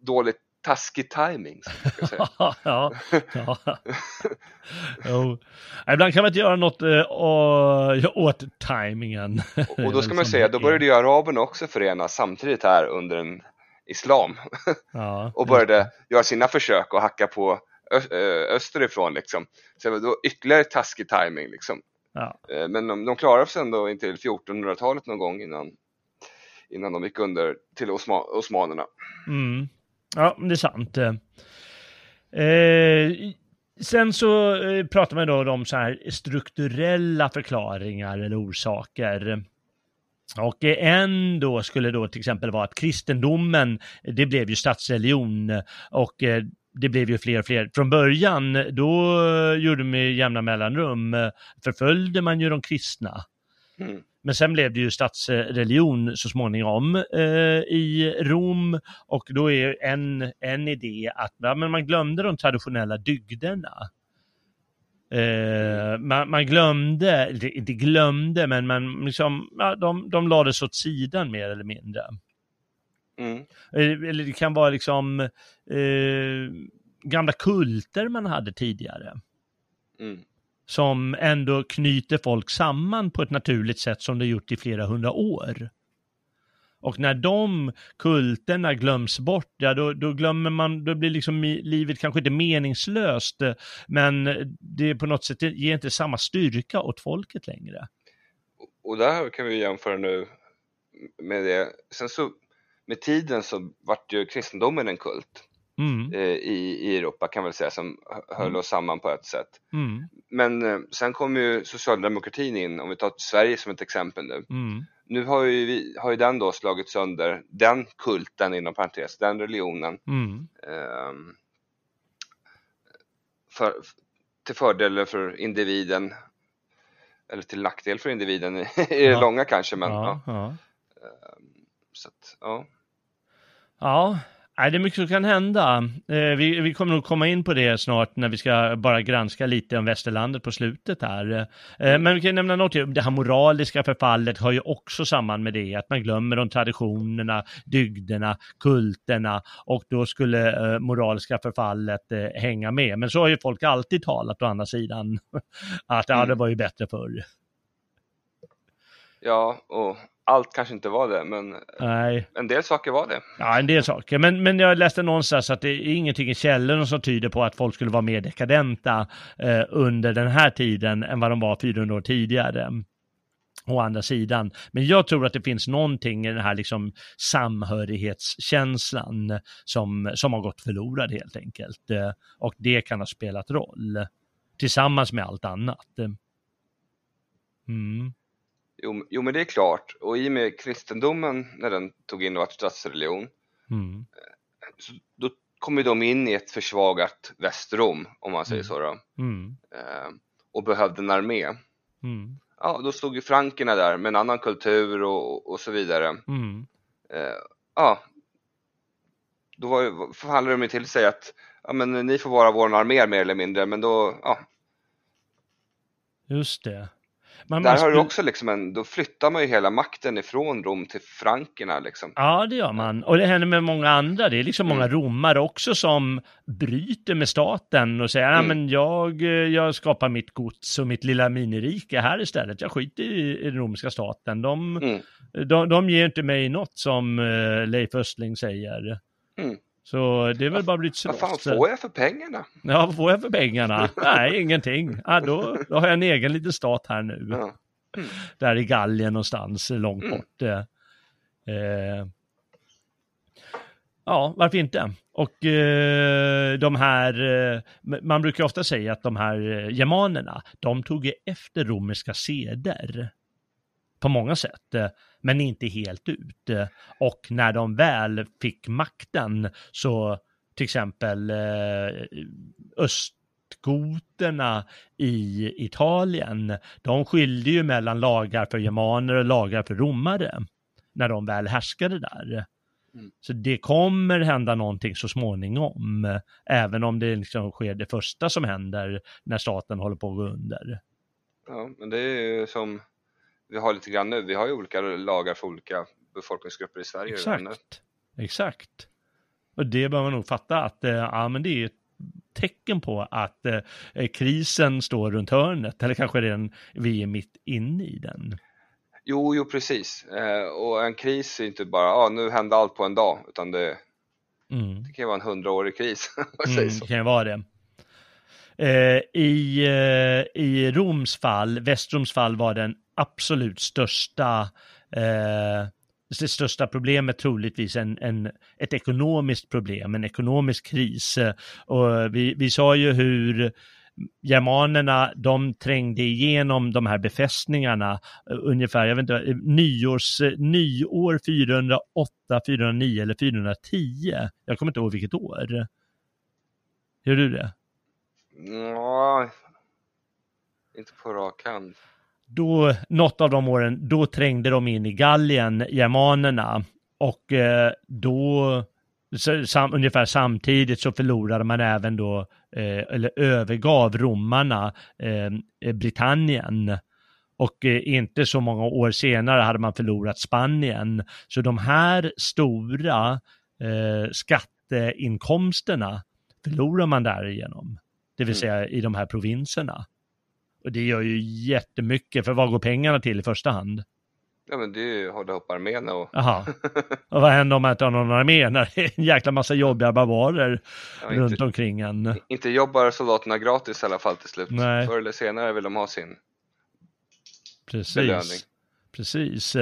[SPEAKER 2] dåligt taskig timing.
[SPEAKER 1] ja, ja. Ibland kan man inte göra något eh, åt tajmingen.
[SPEAKER 2] Och, och då ska man säga, då började ju araberna också förenas samtidigt här under en islam
[SPEAKER 1] Ja,
[SPEAKER 2] och började göra sina försök att hacka på österifrån liksom. Så det var då ytterligare taskig timing liksom.
[SPEAKER 1] Ja.
[SPEAKER 2] Eh, Men de, de klarade sig ändå intill 1400-talet någon gång innan, innan de gick under till osma, osmanerna.
[SPEAKER 1] Mm. Ja, det är sant. Eh, sen så eh, pratar man då om så här strukturella förklaringar eller orsaker. Och en då skulle då till exempel vara att kristendomen, det blev ju statsreligion och eh, det blev ju fler och fler. Från början, då eh, gjorde man med jämna mellanrum, förföljde man ju de kristna.
[SPEAKER 2] Mm.
[SPEAKER 1] Men sen blev det ju statsreligion så småningom eh, i Rom och då är en, en idé att ja, men man glömde de traditionella dygderna. Eh, man, man, glömde, inte glömde, men man liksom, ja, de, de lades åt sidan mer eller mindre. Mm. Eh, eller det kan vara liksom eh, gamla kulter man hade tidigare. Mm. Som ändå knyter folk samman på ett naturligt sätt som det gjort i flera hundra år. Och när de kulterna glöms bort, ja då, då glömmer man, då blir liksom livet kanske inte meningslöst, men det på något sätt ger inte samma styrka åt folket längre.
[SPEAKER 2] Och där kan vi jämföra nu med det. Sen så med tiden så vart ju kristendomen en kult. Mm. Eh, i, i Europa kan man säga som höll mm. oss samman på ett sätt. Mm. Men eh, sen kom ju socialdemokratin in, om vi tar Sverige som ett exempel nu. Mm nu har ju, vi, har ju den då slagit sönder den kulten inom parentes, den religionen. Eh, för, till fördel för individen, eller till nackdel för individen i det ja. långa kanske. Men, ja, ja. Eh, så att, ja.
[SPEAKER 1] Ja, Nej, det är mycket som kan hända. Eh, vi, vi, kommer nog komma in på det snart när vi ska bara granska lite om västerlandet på slutet här. Eh, mm. men vi kan nämna något, det här moraliska förfallet har ju också samman med det, att man glömmer de traditionerna, dygderna, kulterna och då skulle eh, moraliska förfallet hänga med. Men så har ju folk alltid talat å andra sidan, att mm. ja, det var ju bättre förr.
[SPEAKER 2] Ja, och allt kanske inte var det, men
[SPEAKER 1] Nej.
[SPEAKER 2] en del saker var det.
[SPEAKER 1] Ja, en del saker. Men, men jag läste någonstans att det är ingenting i källorna som tyder på att folk skulle vara mer dekadenta eh, under den här tiden än vad de var 400 år tidigare. Å andra sidan. Men jag tror att det finns någonting i den här liksom samhörighetskänslan som, som har gått förlorad helt enkelt. Eh, och det kan ha spelat roll. Tillsammans med allt annat.
[SPEAKER 2] Mm. Jo, jo, men det är klart. Och i och med kristendomen, när den tog in och var statsreligion, mm. Eh, så då kom de in i ett försvagat Västrom, om man säger mm. så då. Mm. Eh, och behövde en armé. Mm. Ja, då stod ju frankerna där med en annan kultur och, och så vidare. Mm. Eh, ja, då var, förhandlade de till sig att ja, men ni får vara vår armé mer eller mindre, men då, ja.
[SPEAKER 1] Just det.
[SPEAKER 2] Man Där måste... har du också liksom en, då flyttar man ju hela makten ifrån Rom till frankerna liksom.
[SPEAKER 1] Ja, det gör man. Och det händer med många andra. Det är liksom mm. många romare också som bryter med staten och säger, mm. men jag, jag skapar mitt gods och mitt lilla minirike här istället. Jag skiter i, i den romerska staten. De, mm. de, de ger inte mig något som uh, Leif Östling säger. Mm. Så det är väl bara blivit så.
[SPEAKER 2] Vad fan får jag för pengarna?
[SPEAKER 1] Ja, vad får jag för pengarna? Nej, ingenting. Ja, då, då har jag en egen liten stat här nu. Ja. Mm. Där i Gallien någonstans, långt mm. bort. Eh, eh, ja, varför inte? Och eh, de här, eh, man brukar ofta säga att de här eh, germanerna, de tog efter romerska seder på många sätt, eh, men inte helt ut. Och när de väl fick makten så till exempel eh, östgoterna i Italien, de skilde ju mellan lagar för germaner och lagar för romare när de väl härskade där. Mm. Så det kommer hända någonting så småningom, även om det liksom sker det första som händer när staten håller på att gå under.
[SPEAKER 2] Ja, men det är ju som vi har lite grann nu. Vi har ju olika lagar för olika befolkningsgrupper i Sverige.
[SPEAKER 1] Exakt, exakt. Och det bör man nog fatta att eh, ja, men det är ett tecken på att eh, krisen står runt hörnet, eller kanske redan vi är mitt inne i den.
[SPEAKER 2] Jo, jo precis. Eh, och en kris är inte bara, ah, nu hände allt på en dag, utan det, mm. det kan ju vara en hundraårig kris.
[SPEAKER 1] mm, det kan ju vara det. Eh, I, eh, I Roms fall, Västroms fall var den absolut största eh, det största problemet troligtvis en, en, ett ekonomiskt problem, en ekonomisk kris. Och vi, vi sa ju hur germanerna, de trängde igenom de här befästningarna eh, ungefär, jag vet inte, nyårs, eh, nyår 408, 409 eller 410. Jag kommer inte ihåg vilket år. Gör du det?
[SPEAKER 2] Ja, inte på rak hand.
[SPEAKER 1] Då, något av de åren, då trängde de in i Gallien, germanerna. Och eh, då sam, ungefär samtidigt så förlorade man även då, eh, eller övergav romarna eh, Britannien. Och eh, inte så många år senare hade man förlorat Spanien. Så de här stora eh, skatteinkomsterna förlorar man därigenom. Det vill mm. säga i de här provinserna. Och det gör ju jättemycket, för vad går pengarna till i första hand?
[SPEAKER 2] Ja men det är ju hålla ihop armén och...
[SPEAKER 1] Jaha. Och vad händer om man inte har någon armé när det är en jäkla massa jobbiga barbarer ja, runt inte, omkring en?
[SPEAKER 2] Inte jobbar soldaterna gratis i alla fall till slut. Nej. Förr eller senare vill de ha sin
[SPEAKER 1] Precis. belöning. Precis.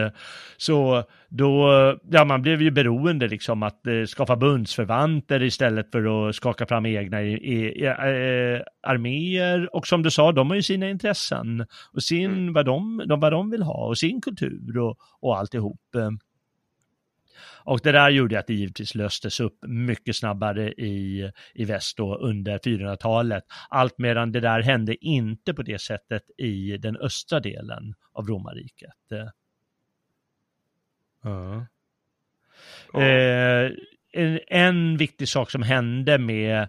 [SPEAKER 1] Så då, ja man blev ju beroende liksom att eh, skaffa bundsförvanter istället för att skaka fram egna i, i, eh, arméer. Och som du sa, de har ju sina intressen och sin, mm. vad, de, de, vad de vill ha och sin kultur och, och alltihop. Och det där gjorde att det givetvis löstes upp mycket snabbare i, i väst då under 400-talet. Allt medan det där hände inte på det sättet i den östra delen av romarriket. Uh. Eh, en, en viktig sak som hände med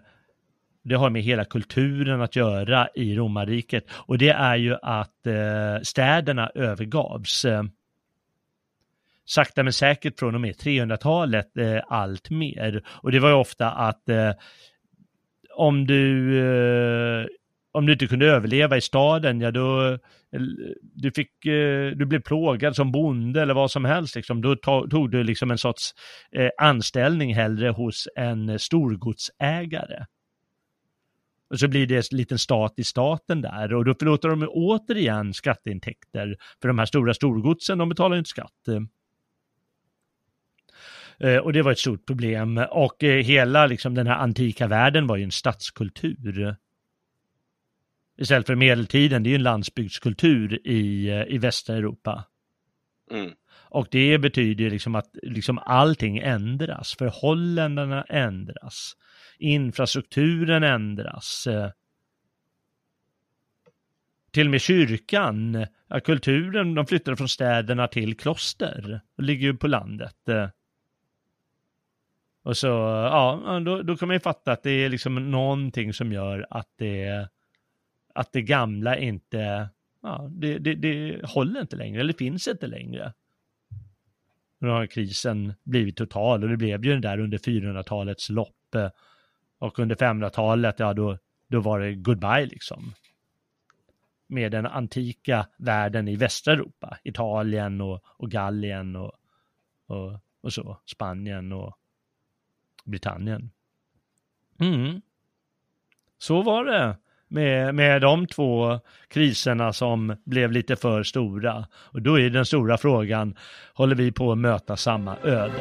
[SPEAKER 1] det har med hela kulturen att göra i romarriket och det är ju att eh, städerna övergavs sakta men säkert från och med 300-talet eh, allt mer. Och det var ju ofta att eh, om du eh, om du inte kunde överleva i staden, ja då eh, du fick, eh, du blev plågad som bonde eller vad som helst, liksom. då tog du liksom en sorts eh, anställning hellre hos en storgodsägare. Och så blir det en liten stat i staten där och då förlåter de återigen skatteintäkter. För de här stora storgodsen, de betalar inte skatt. Eh, och det var ett stort problem. Och eh, hela liksom, den här antika världen var ju en stadskultur. Istället för medeltiden, det är ju en landsbygdskultur i, eh, i västra Europa. Mm. Och det betyder liksom att liksom allting ändras, förhållandena ändras, infrastrukturen ändras. Till och med kyrkan, kulturen, de flyttade från städerna till kloster, och ligger ju på landet. Och så, ja, då, då kan man ju fatta att det är liksom någonting som gör att det, att det gamla inte, ja, det, det, det håller inte längre, eller finns inte längre. Nu har krisen blivit total och det blev ju den där under 400-talets lopp. Och under 500-talet, ja då, då var det goodbye liksom. Med den antika världen i västra Europa, Italien och, och Gallien och, och, och så, Spanien och Britannien. Mm. Så var det med, med de två kriserna som blev lite för stora. Och då är den stora frågan, håller vi på att möta samma öde?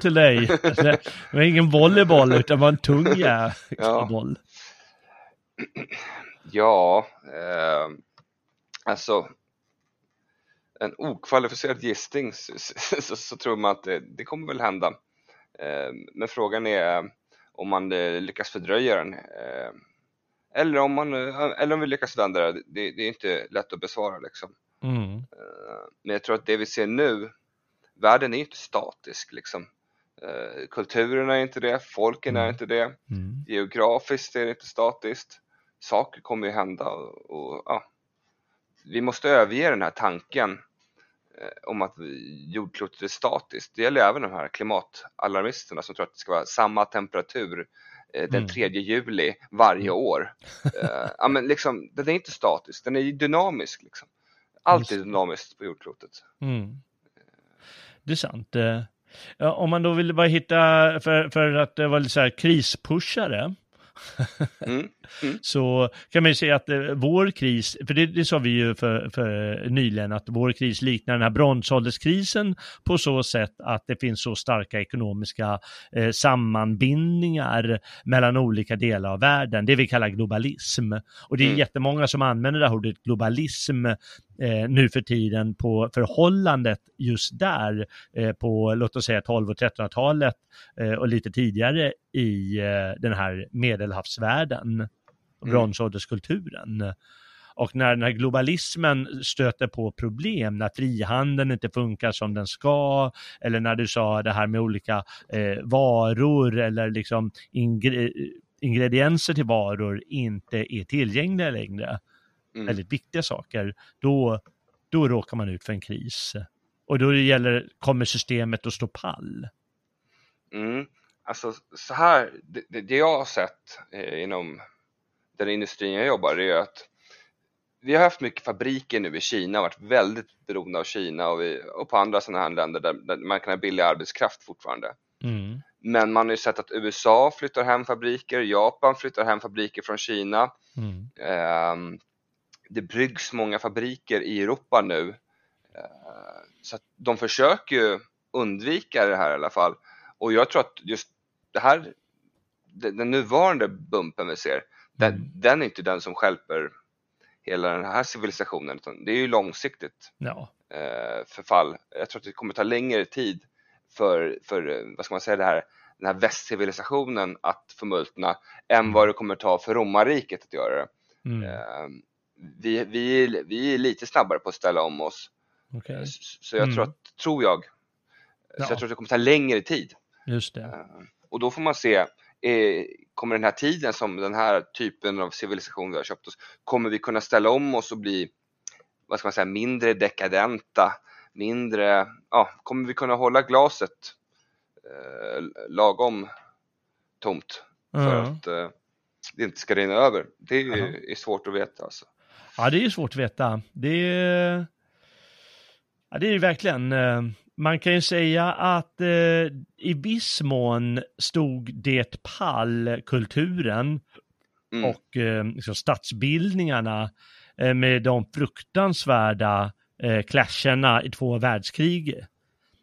[SPEAKER 1] Boll till dig. Det var ingen volleyboll utan det var en tung ja. boll.
[SPEAKER 2] Ja, eh, alltså en okvalificerad gissning så, så, så, tror man att det, det kommer väl hända. Eh, men frågan är om man eh, lyckas fördröja den. Eh, eller, om man, eh, eller om vi lyckas vända det. det. Det är inte lätt att besvara liksom. Mm. Eh, men jag tror att det vi ser nu världen är inte statisk liksom. Eh, kulturen är inte det, folken är mm. inte det, mm. geografiskt är det inte statiskt. Saker kommer ju hända och, och ja. vi måste överge den här tanken eh, om att jordklotet är statiskt. Det gäller även de här klimatalarmisterna som tror att det ska vara samma temperatur eh, den 3 mm. juli varje mm. år. Uh, ja, men liksom, den är inte statisk, den är dynamisk. Liksom. Allt är dynamiskt på jordklotet. Mm.
[SPEAKER 1] Det är sant. Eh, Ja, om man då vill bara hitta, för, för att det var lite så här krispushare,
[SPEAKER 2] Mm. Mm.
[SPEAKER 1] så kan man ju säga att eh, vår kris, för det, det sa vi ju för, för nyligen, att vår kris liknar den här bronsålderskrisen på så sätt att det finns så starka ekonomiska eh, sammanbindningar mellan olika delar av världen, det vi kallar globalism. Och det är
[SPEAKER 2] Mm.
[SPEAKER 1] jättemånga som använder det här ordet globalism eh, nu för tiden på förhållandet just där eh, på låt oss säga 12 och 1300-talet eh, och lite tidigare i eh, den här medelhavsvärlden, bronsålderskulturen. Och när den här globalismen stöter på problem, när frihandeln inte funkar som den ska, eller när du sa det här med olika eh, varor eller liksom ingre ingredienser till varor inte är tillgängliga längre,
[SPEAKER 2] Mm.
[SPEAKER 1] väldigt viktiga saker, då, då råkar man ut för en kris. Och då gäller, kommer systemet att stå pall.
[SPEAKER 2] Mm. Alltså så här, det, det jag har sett eh, inom den industrin jag jobbar är att vi har haft mycket fabriker nu i Kina, varit väldigt beroende av Kina och, vi, och på andra sådana här länder där, där man kan ha billig arbetskraft fortfarande.
[SPEAKER 1] Mm.
[SPEAKER 2] Men man har ju sett att USA flyttar hem fabriker, Japan flyttar hem fabriker från Kina.
[SPEAKER 1] Mm.
[SPEAKER 2] Ehm, det byggs många fabriker i Europa nu. Eh, så att de försöker ju undvika det här i alla fall. Och jag tror att just det här, den nuvarande bumpen vi ser, den,
[SPEAKER 1] Mm.
[SPEAKER 2] den är inte den som skälper hela den här civilisationen, utan det är ju långsiktigt
[SPEAKER 1] Ja.
[SPEAKER 2] eh, förfall. Jag tror att det kommer ta längre tid för, för eh, vad ska man säga, det här, den här västcivilisationen att förmultna än vad det kommer ta för romarriket att göra det.
[SPEAKER 1] Mm.
[SPEAKER 2] Vi, vi, är- vi är lite snabbare på att ställa om oss.
[SPEAKER 1] Okej,
[SPEAKER 2] Eh, Så, jag tror
[SPEAKER 1] Mm.
[SPEAKER 2] att, tror jag,
[SPEAKER 1] Ja.
[SPEAKER 2] så jag tror att det kommer ta längre tid.
[SPEAKER 1] just det.
[SPEAKER 2] Eh, Och då får man se, eh, kommer den här tiden som den här typen av civilisation vi har köpt oss, kommer vi kunna ställa om oss och bli, vad ska man säga, mindre dekadenta, mindre, ja, kommer vi kunna hålla glaset eh, lagom tomt för
[SPEAKER 1] Ja.
[SPEAKER 2] att eh, det inte ska rinna över? Det är,
[SPEAKER 1] Jaha.
[SPEAKER 2] är svårt att veta alltså.
[SPEAKER 1] Ja, det är svårt att veta. Det är, ja, det är verkligen. eh, Man kan ju säga att eh, i viss mån stod det pall kulturen
[SPEAKER 2] Mm.
[SPEAKER 1] och eh, liksom statsbildningarna eh, med de fruktansvärda eh, clasherna i två världskrig.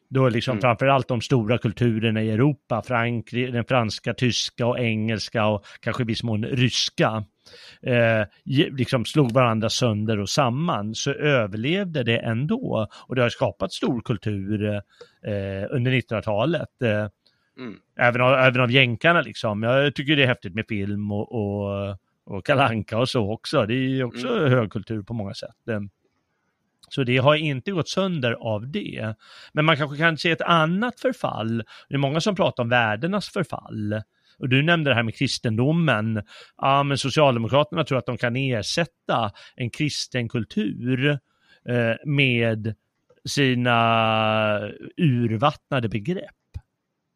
[SPEAKER 1] Då liksom
[SPEAKER 2] Mm.
[SPEAKER 1] framförallt de stora kulturerna i Europa, Frankrike, den franska, tyska och engelska och kanske i viss mån ryska, eh, liksom slog varandra sönder och samman, så överlevde det ändå. Och det har skapat stor kultur eh, under 1900-talet. Eh,
[SPEAKER 2] Mm.
[SPEAKER 1] Även av, även av jänkarna liksom. Jag tycker det är häftigt med film och, och, och kalanka och så också. Det är också
[SPEAKER 2] Mm.
[SPEAKER 1] högkultur på många sätt. Eh, Så det har inte gått sönder av det. Men man kanske kan se ett annat förfall. Det är många som pratar om värdenas förfall. Och du nämnde det här med kristendomen. Ja, men Socialdemokraterna tror att de kan ersätta en kristen kultur eh, med sina urvattnade begrepp.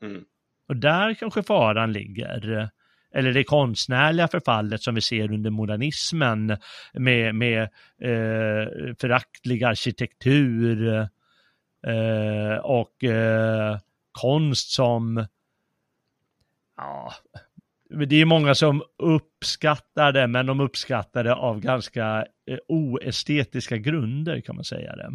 [SPEAKER 2] Mm.
[SPEAKER 1] Och där kanske faran ligger. Eller det konstnärliga förfallet som vi ser under modernismen med, med eh, föraktlig arkitektur eh, och eh, konst som ja, det är många som uppskattar det, men de uppskattar det av ganska eh, oestetiska grunder kan man säga det.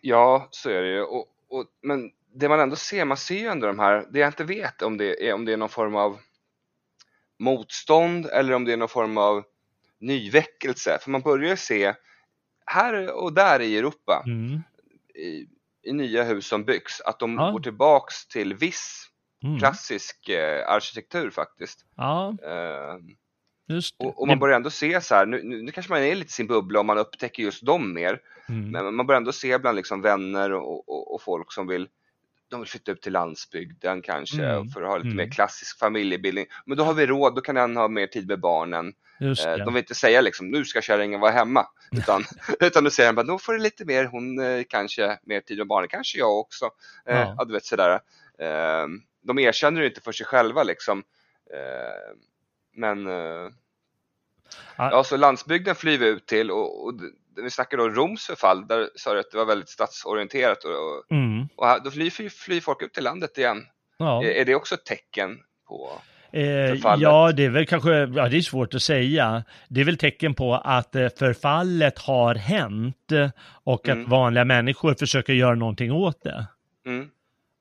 [SPEAKER 2] Ja, så är det ju. Och, och, men det man ändå ser, man ser ju ändå de här, det jag inte vet om det är, om det är någon form av motstånd eller om det är någon form av nyväckelse. För man börjar se här och där i Europa,
[SPEAKER 1] Mm.
[SPEAKER 2] i, i nya hus som byggs, att de
[SPEAKER 1] Ja.
[SPEAKER 2] går tillbaks till viss
[SPEAKER 1] Mm.
[SPEAKER 2] klassisk eh, arkitektur faktiskt.
[SPEAKER 1] Ja,
[SPEAKER 2] Eh, och, och man börjar ändå se så här, nu, nu, kanske man är lite i sin bubbla och man upptäcker just dem mer.
[SPEAKER 1] Mm.
[SPEAKER 2] Men man börjar ändå se bland liksom vänner och, och, och folk som vill de vill flytta upp till landsbygden kanske
[SPEAKER 1] Mm.
[SPEAKER 2] för att ha lite
[SPEAKER 1] Mm.
[SPEAKER 2] mer klassisk familjebildning. Men då har vi råd, då kan den ha mer tid med barnen. Eh. De vill inte säga liksom, nu ska kärringen vara hemma. Utan, utan då säger de bara, då får det lite mer, hon eh, kanske mer tid med barnen, kanske jag också. Eh,
[SPEAKER 1] Ja.
[SPEAKER 2] ja. du vet sådär. Eh, de erkänner det inte för sig själva liksom. Eh, men eh,
[SPEAKER 1] Ja.
[SPEAKER 2] så landsbygden flyr vi ut till och, och vi snackar då Roms förfall, där sa du att det var väldigt statsorienterat och,
[SPEAKER 1] Mm.
[SPEAKER 2] och då flyr, flyr folk ut till landet igen.
[SPEAKER 1] Ja.
[SPEAKER 2] Är, är det också ett tecken på...
[SPEAKER 1] Eh,
[SPEAKER 2] Förfallet.
[SPEAKER 1] ja, det är väl kanske, ja det är svårt att säga. Det är väl tecken på att eh, förfallet har hänt och
[SPEAKER 2] Mm.
[SPEAKER 1] att vanliga människor försöker göra någonting åt det.
[SPEAKER 2] Mm,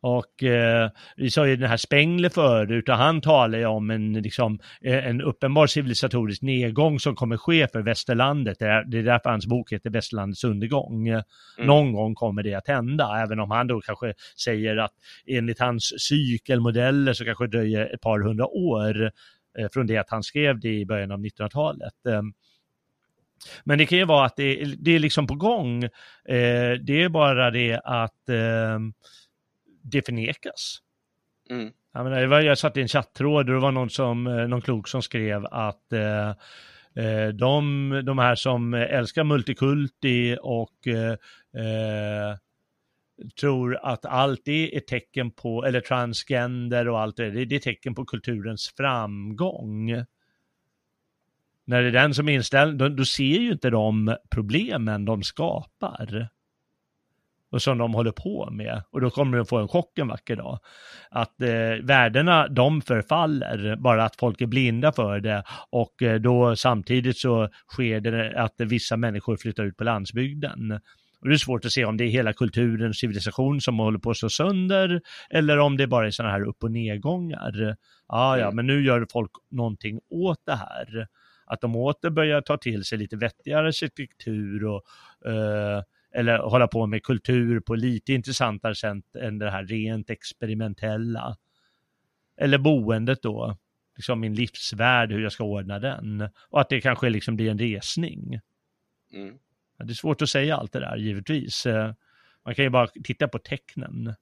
[SPEAKER 1] Och eh, vi sa ju den här Spengler förut och han talar ju om en, liksom, eh, en uppenbar civilisatorisk nedgång som kommer ske för västerlandet. Det är, det är därför hans bok heter Västerlandets undergång. Eh, Någon gång kommer det att hända, även om han då kanske säger att enligt hans cykelmodeller så kanske det dröjer ett par hundra år eh, från det att han skrev det i början av 1900-talet. Eh, men det kan ju vara att det, det är liksom på gång. Eh, det är bara det att eh, det förnekas.
[SPEAKER 2] mm,
[SPEAKER 1] Jag, menar, det var, jag satt i en chattråd och det var någon, som, eh, någon klok som skrev att eh, eh, de, de här som älskar multikulti och eh, eh, tror att allt det är tecken på, eller transgender och allt det, det, det är tecken på kulturens framgång. När det är den som är inställd, då, då ser ju inte de problemen de skapar och som de håller på med. Och då kommer de få en chock en vacker dag. Att eh, värdena, de förfaller, bara att folk är blinda för det. Och eh, då samtidigt så sker det att vissa människor flyttar ut på landsbygden. Och det är svårt att se om det är hela kulturen och civilisation som håller på att slå sönder eller om det bara är sådana här upp och nedgångar. Ja, ja,
[SPEAKER 2] Mm.
[SPEAKER 1] men nu gör folk någonting åt det här. Att de åter börjar ta till sig lite vettigare arkitektur och eh, eller hålla på med kultur på lite intressantare sätt än det här rent experimentella. Eller boendet då, liksom min livsvärld, hur jag ska ordna den. Och att det kanske liksom blir en resning.
[SPEAKER 2] mm,
[SPEAKER 1] Det är svårt att säga allt det där, givetvis. Eh, Man kan ju bara titta på tecknen.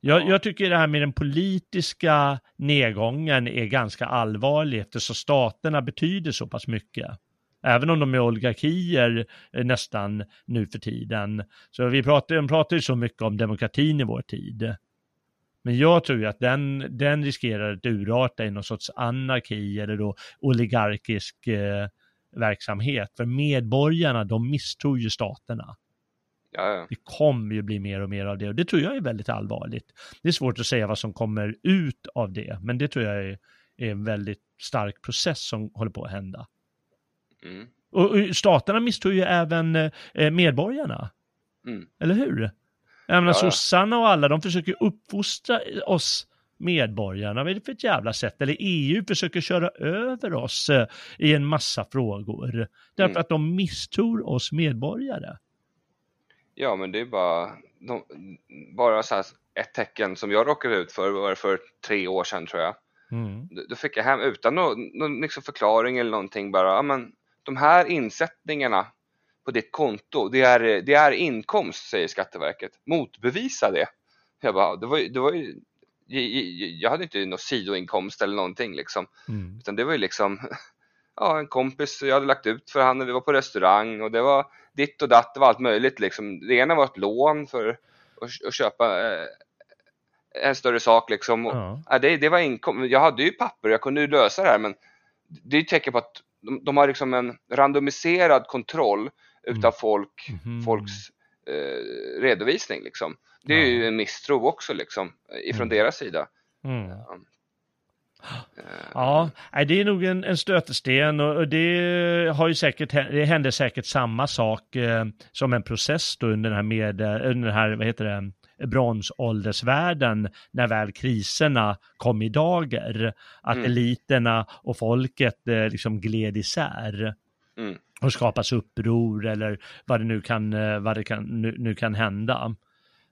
[SPEAKER 1] Jag,
[SPEAKER 2] Ja.
[SPEAKER 1] jag tycker det här med den politiska nedgången är ganska allvarlig eftersom staterna betyder så pass mycket. Även om de är oligarkier eh, nästan nu för tiden. Så vi pratar, de pratar ju så mycket om demokratin i vår tid. Men jag tror ju att den, den riskerar att urarta i någon sorts anarki eller då oligarkisk eh, verksamhet. För medborgarna, de misstror ju staterna.
[SPEAKER 2] ja, ja.
[SPEAKER 1] Det kommer ju bli mer och mer av det och det tror jag är väldigt allvarligt. Det är svårt att säga vad som kommer ut av det, men det tror jag är, är en väldigt stark process som håller på att hända.
[SPEAKER 2] Mm,
[SPEAKER 1] Och, och staterna misstror ju även eh, medborgarna,
[SPEAKER 2] mm,
[SPEAKER 1] eller hur? Jag menar,
[SPEAKER 2] Ja,
[SPEAKER 1] sossarna och alla, de försöker uppfostra oss medborgarna, vad är det för ett jävla sätt? Eller EU försöker köra över oss eh, i en massa frågor. Därför
[SPEAKER 2] Mm.
[SPEAKER 1] att de misstror oss medborgare.
[SPEAKER 2] Ja, men det är bara, de, bara så ett tecken som jag råkade ut för, var för tre år sedan tror jag.
[SPEAKER 1] Mm.
[SPEAKER 2] Då fick jag hem utan någon, någon liksom förklaring eller någonting bara, ja men de här insättningarna på ditt konto, det är, det är inkomst säger Skatteverket. Motbevisa det. Jag bara, det var, ju- det var ju, jag, hade inte någon sidoinkomst eller någonting liksom.
[SPEAKER 1] Mm.
[SPEAKER 2] Utan det var ju liksom, ja en kompis jag hade lagt ut för han när vi var på restaurang och det var ditt och datt, det var allt möjligt liksom. Det ena var ett lån för att, att köpa eh, en större sak liksom. Och,
[SPEAKER 1] Ja.
[SPEAKER 2] ja, det, det var inkom jag hade ju papper, jag kunde ju lösa det här men det är ett tecken på att de, de har liksom en randomiserad kontroll utav
[SPEAKER 1] Mm.
[SPEAKER 2] folk,
[SPEAKER 1] Mhm.
[SPEAKER 2] folks eh, redovisning liksom. Det är
[SPEAKER 1] Ja.
[SPEAKER 2] ju en misstro också liksom ifrån
[SPEAKER 1] Mm.
[SPEAKER 2] deras sida.
[SPEAKER 1] Mm. Ja, nej, det är nog en, en stötesten och det har ju säkert, det hände säkert samma sak eh, som en process då under den här med, under den här, vad heter det, bronsåldersvärlden när väl kriserna kom i dager. Att
[SPEAKER 2] Mm.
[SPEAKER 1] eliterna och folket eh, liksom gled isär.
[SPEAKER 2] Mm.
[SPEAKER 1] Och skapas uppror eller vad det nu kan, eh, vad det kan, nu, nu kan hända.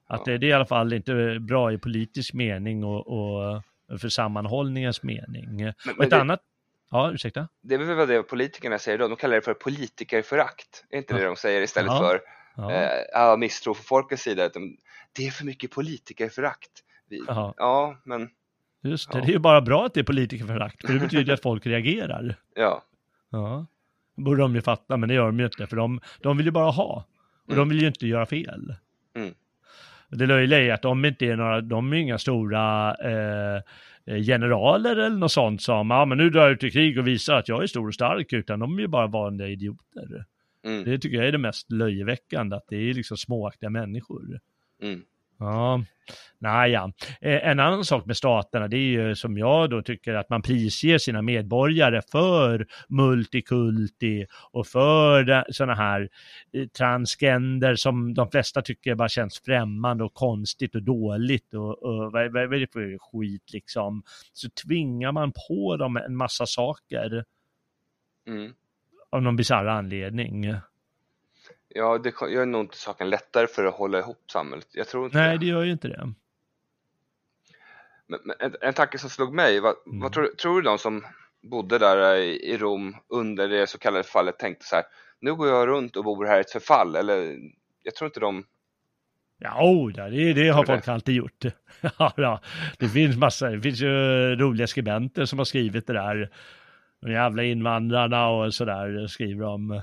[SPEAKER 1] Att det, det är i alla fall inte bra i politisk mening och, och för sammanhållningens mening.
[SPEAKER 2] Men-
[SPEAKER 1] och
[SPEAKER 2] men
[SPEAKER 1] ett
[SPEAKER 2] det-
[SPEAKER 1] annat, ja ursäkta?
[SPEAKER 2] Det är väl det politikerna säger då, de kallar det för politikerförakt. Är inte
[SPEAKER 1] Ja.
[SPEAKER 2] det de säger istället
[SPEAKER 1] Ja.
[SPEAKER 2] för
[SPEAKER 1] Ja,
[SPEAKER 2] eh, misstro från folkets sida? Utan det är för mycket politikerförakt. Vi, ja, men
[SPEAKER 1] just det.
[SPEAKER 2] ja.
[SPEAKER 1] Det är ju bara bra att det är politikerförakt, för det betyder att folk reagerar.
[SPEAKER 2] ja,
[SPEAKER 1] Ja. Borde de ju fatta, men det gör de ju inte, för de, de vill ju bara ha. Och
[SPEAKER 2] Mm.
[SPEAKER 1] de vill ju inte göra fel.
[SPEAKER 2] Mm.
[SPEAKER 1] Det löjliga är att de inte är några, de är inga stora eh, generaler eller något sånt som, ja men nu drar jag ut i krig och visar att jag är stor och stark, utan de är ju bara vanliga idioter.
[SPEAKER 2] Mm.
[SPEAKER 1] Det tycker jag är det mest löjeväckande, att det är liksom småaktiga människor.
[SPEAKER 2] Mm.
[SPEAKER 1] Ja, naja. Eh, En annan sak med staterna, det är ju som jag då tycker att man prisger sina medborgare för multikulti och för sådana här eh, transgender som de flesta tycker bara känns främmande och konstigt och dåligt och, och vad, vad, vad är det för skit liksom. Så tvingar man på dem en massa saker
[SPEAKER 2] Mm.
[SPEAKER 1] av någon bisarr anledning.
[SPEAKER 2] Ja, det gör nog inte saken lättare för att hålla ihop samhället. Jag tror inte
[SPEAKER 1] Nej,
[SPEAKER 2] det.
[SPEAKER 1] det gör ju inte det.
[SPEAKER 2] Men, men en, en tanke som slog mig, vad,
[SPEAKER 1] Mm.
[SPEAKER 2] vad tror, tror du de som bodde där i, i Rom under det så kallade fallet tänkte så här, nu går jag runt och bor här i ett förfall, eller jag tror inte de,
[SPEAKER 1] Ja, oh, det, det har folk alltid gjort. ja, det finns massa, det finns ju roliga skribenter som har skrivit det där. De jävla invandrarna och sådär skriver om.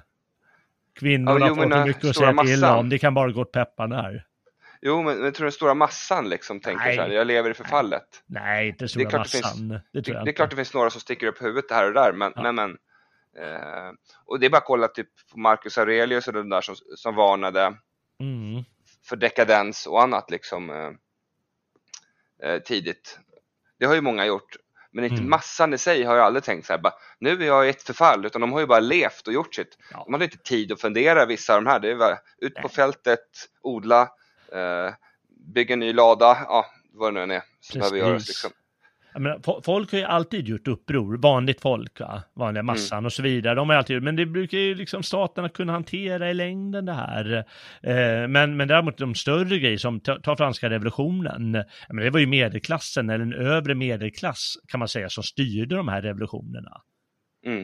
[SPEAKER 1] Kvinnorna
[SPEAKER 2] Ja,
[SPEAKER 1] får för
[SPEAKER 2] den
[SPEAKER 1] mycket att
[SPEAKER 2] stora
[SPEAKER 1] säga till om, det kan bara gå åt pepparna här.
[SPEAKER 2] jo men, men tror den stora massan liksom tänker
[SPEAKER 1] Nej.
[SPEAKER 2] så här, jag lever i förfallet.
[SPEAKER 1] Nej, inte stora
[SPEAKER 2] klart det finns-
[SPEAKER 1] massan. Det,
[SPEAKER 2] Det,
[SPEAKER 1] tror jag
[SPEAKER 2] det är
[SPEAKER 1] inte.
[SPEAKER 2] klart det finns några som sticker upp huvudet här och där, men,
[SPEAKER 1] Ja.
[SPEAKER 2] men, men eh, och det är bara att kolla typ på Marcus Aurelius och den där som, som varnade
[SPEAKER 1] Mm.
[SPEAKER 2] för dekadens och annat liksom eh, eh, tidigt. Det har ju många gjort, men inte
[SPEAKER 1] Mm.
[SPEAKER 2] massan i sig har ju aldrig tänkt så här, bara, nu är jag i ett förfall, utan de har ju bara levt och gjort sitt.
[SPEAKER 1] Ja.
[SPEAKER 2] De hade inte tid att fundera vissa av de här, det är bara ut på fältet, odla, eh, bygga en ny lada, ja vad det nu än är som behöver göras liksom.
[SPEAKER 1] Menar, fo- folk har ju alltid gjort uppror, vanligt folk, va? vanliga massan
[SPEAKER 2] Mm.
[SPEAKER 1] och så vidare. De har alltid gjort, men det brukar ju liksom staterna kunna hantera i längden det här. Eh, men, men däremot de större grejer som ta, ta franska revolutionen, menar, det var ju medelklassen eller en övre medelklass kan man säga som styrde de här revolutionerna.
[SPEAKER 2] Mm.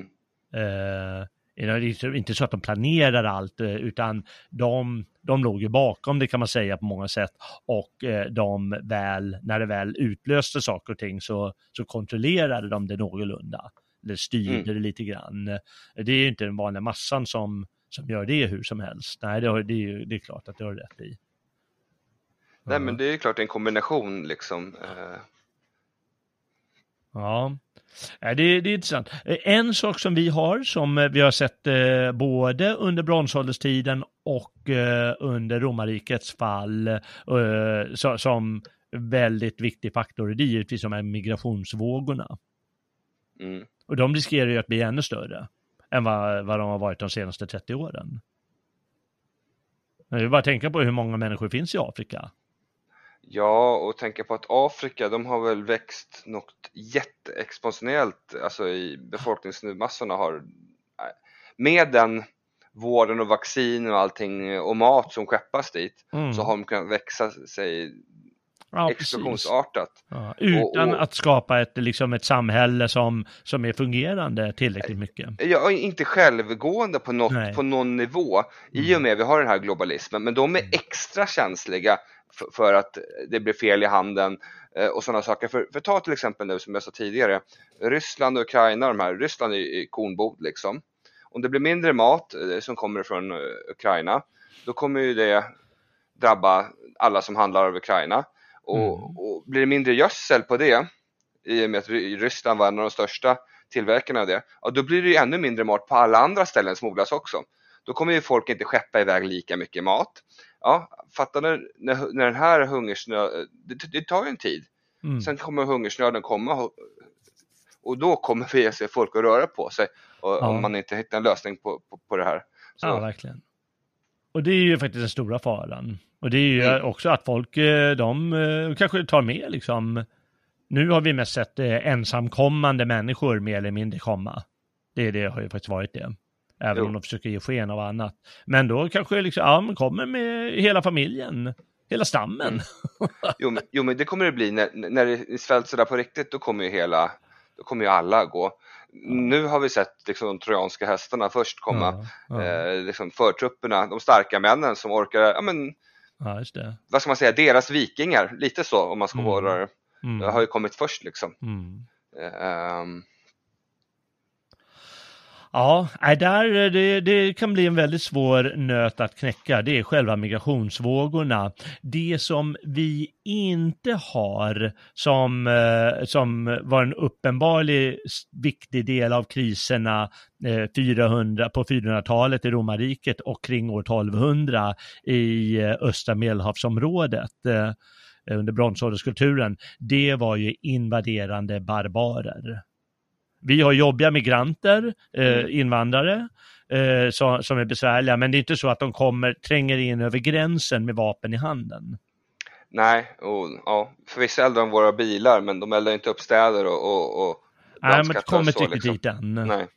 [SPEAKER 1] Eh, det är inte så att de planerar allt, eh, utan de, de låg ju bakom det kan man säga på många sätt. Och eh, de väl, när det väl utlöste saker och ting så, så kontrollerade de det någorlunda. Eller styrde
[SPEAKER 2] Mm.
[SPEAKER 1] det lite grann. Det är ju inte den vanliga massan som, som gör det hur som helst. Nej, det, har, det, är, ju- det är klart att det har rätt i.
[SPEAKER 2] Nej men det är ju klart en kombination liksom. Eh,
[SPEAKER 1] Ja, det, det är intressant. Eh, En sak som vi har, som eh, vi har sett eh, både under bronsålderstiden och eh, under romarrikets fall, eh, som väldigt viktig faktor, det är givetvis de här migrationsvågorna.
[SPEAKER 2] mm.
[SPEAKER 1] Och de riskerar ju att bli ännu större än vad, vad de har varit de senaste 30 åren. Jag vill bara tänka på hur många människor finns i Afrika.
[SPEAKER 2] Ja, och tänka på att Afrika, de har väl växt något jätteexponentiellt, alltså i befolkningsmassorna har, nej, med den vården och vaccin och allting och mat som skeppas dit,
[SPEAKER 1] Mm.
[SPEAKER 2] så har de kunnat växa sig
[SPEAKER 1] Ja,
[SPEAKER 2] explosionsartat.
[SPEAKER 1] Ja, utan
[SPEAKER 2] Och- och-
[SPEAKER 1] att skapa ett, liksom ett samhälle som, som är fungerande tillräckligt mycket.
[SPEAKER 2] Ja, inte självgående på, något,
[SPEAKER 1] Nej.
[SPEAKER 2] på någon nivå i och med vi har den här globalismen, men de är extra känsliga för, att det blir fel i handeln eh, och sådana saker. För, för ta till exempel nu som jag sa tidigare, Ryssland och Ukraina, de här, Ryssland är kornbod liksom. Om det blir mindre mat eh, som kommer från eh, Ukraina, då kommer ju det drabba alla som handlar av Ukraina. Och,
[SPEAKER 1] Mm.
[SPEAKER 2] och blir det mindre gödsel på det, i och med att Ry- Ryssland var en av de största tillverkarna av det, ja, då blir det ju ännu mindre mat på alla andra ställen som odlas också. Då kommer ju folk inte skeppa iväg lika mycket mat. Ja, fattar när, när, när den här hungersnöden, det, det tar ju en tid.
[SPEAKER 1] Mm.
[SPEAKER 2] Sen kommer hungersnöden komma och, och då kommer vi se folk att röra på sig och,
[SPEAKER 1] Ja.
[SPEAKER 2] om man inte hittar en lösning på, på, på det här. Så,
[SPEAKER 1] Ja, verkligen. Och det är ju faktiskt den stora faran. Och det är ju
[SPEAKER 2] Mm.
[SPEAKER 1] också att folk, eh, de eh, kanske tar med liksom, nu har vi mest sett eh, ensamkommande människor mer eller mindre komma. Det, det har ju faktiskt varit det. Även
[SPEAKER 2] Jo.
[SPEAKER 1] om de försöker ge sken av annat. Men då kanske liksom, ja, man kommer med hela familjen, hela stammen.
[SPEAKER 2] Mm. jo, men, jo men det kommer det bli när, när det svälts sådär på riktigt, då kommer ju hela, då kommer ju alla gå. Nu har vi sett liksom, de trojanska hästarna först komma,
[SPEAKER 1] Ja, ja,
[SPEAKER 2] eh, liksom förtrupperna, de starka männen som orkar, ja men
[SPEAKER 1] ja,
[SPEAKER 2] vad ska man säga, deras vikingar, lite så om man ska
[SPEAKER 1] Mm.
[SPEAKER 2] vara det,
[SPEAKER 1] Mm.
[SPEAKER 2] har ju kommit först liksom.
[SPEAKER 1] Mm.
[SPEAKER 2] Ehm,
[SPEAKER 1] Ja, där, det, det kan bli en väldigt svår nöt att knäcka. Det är själva migrationsvågorna. Det som vi inte har, som, eh, som var en uppenbarlig viktig del av kriserna eh, 400, på 400-talet i romarriket och kring år 1200 i eh, östra medelhavsområdet under bronsålderskulturen, det var ju invaderande barbarer. Vi har jobbiga migranter, eh, mm. invandrare, eh, som, som är besvärliga, men det är inte så att de kommer, tränger in över gränsen med vapen i handen.
[SPEAKER 2] Nej, och ja, förvisso eldar de våra bilar, men de eldar inte upp städer och, och, och
[SPEAKER 1] Nej, men det kommer inte riktigt liksom. dit än. Nej.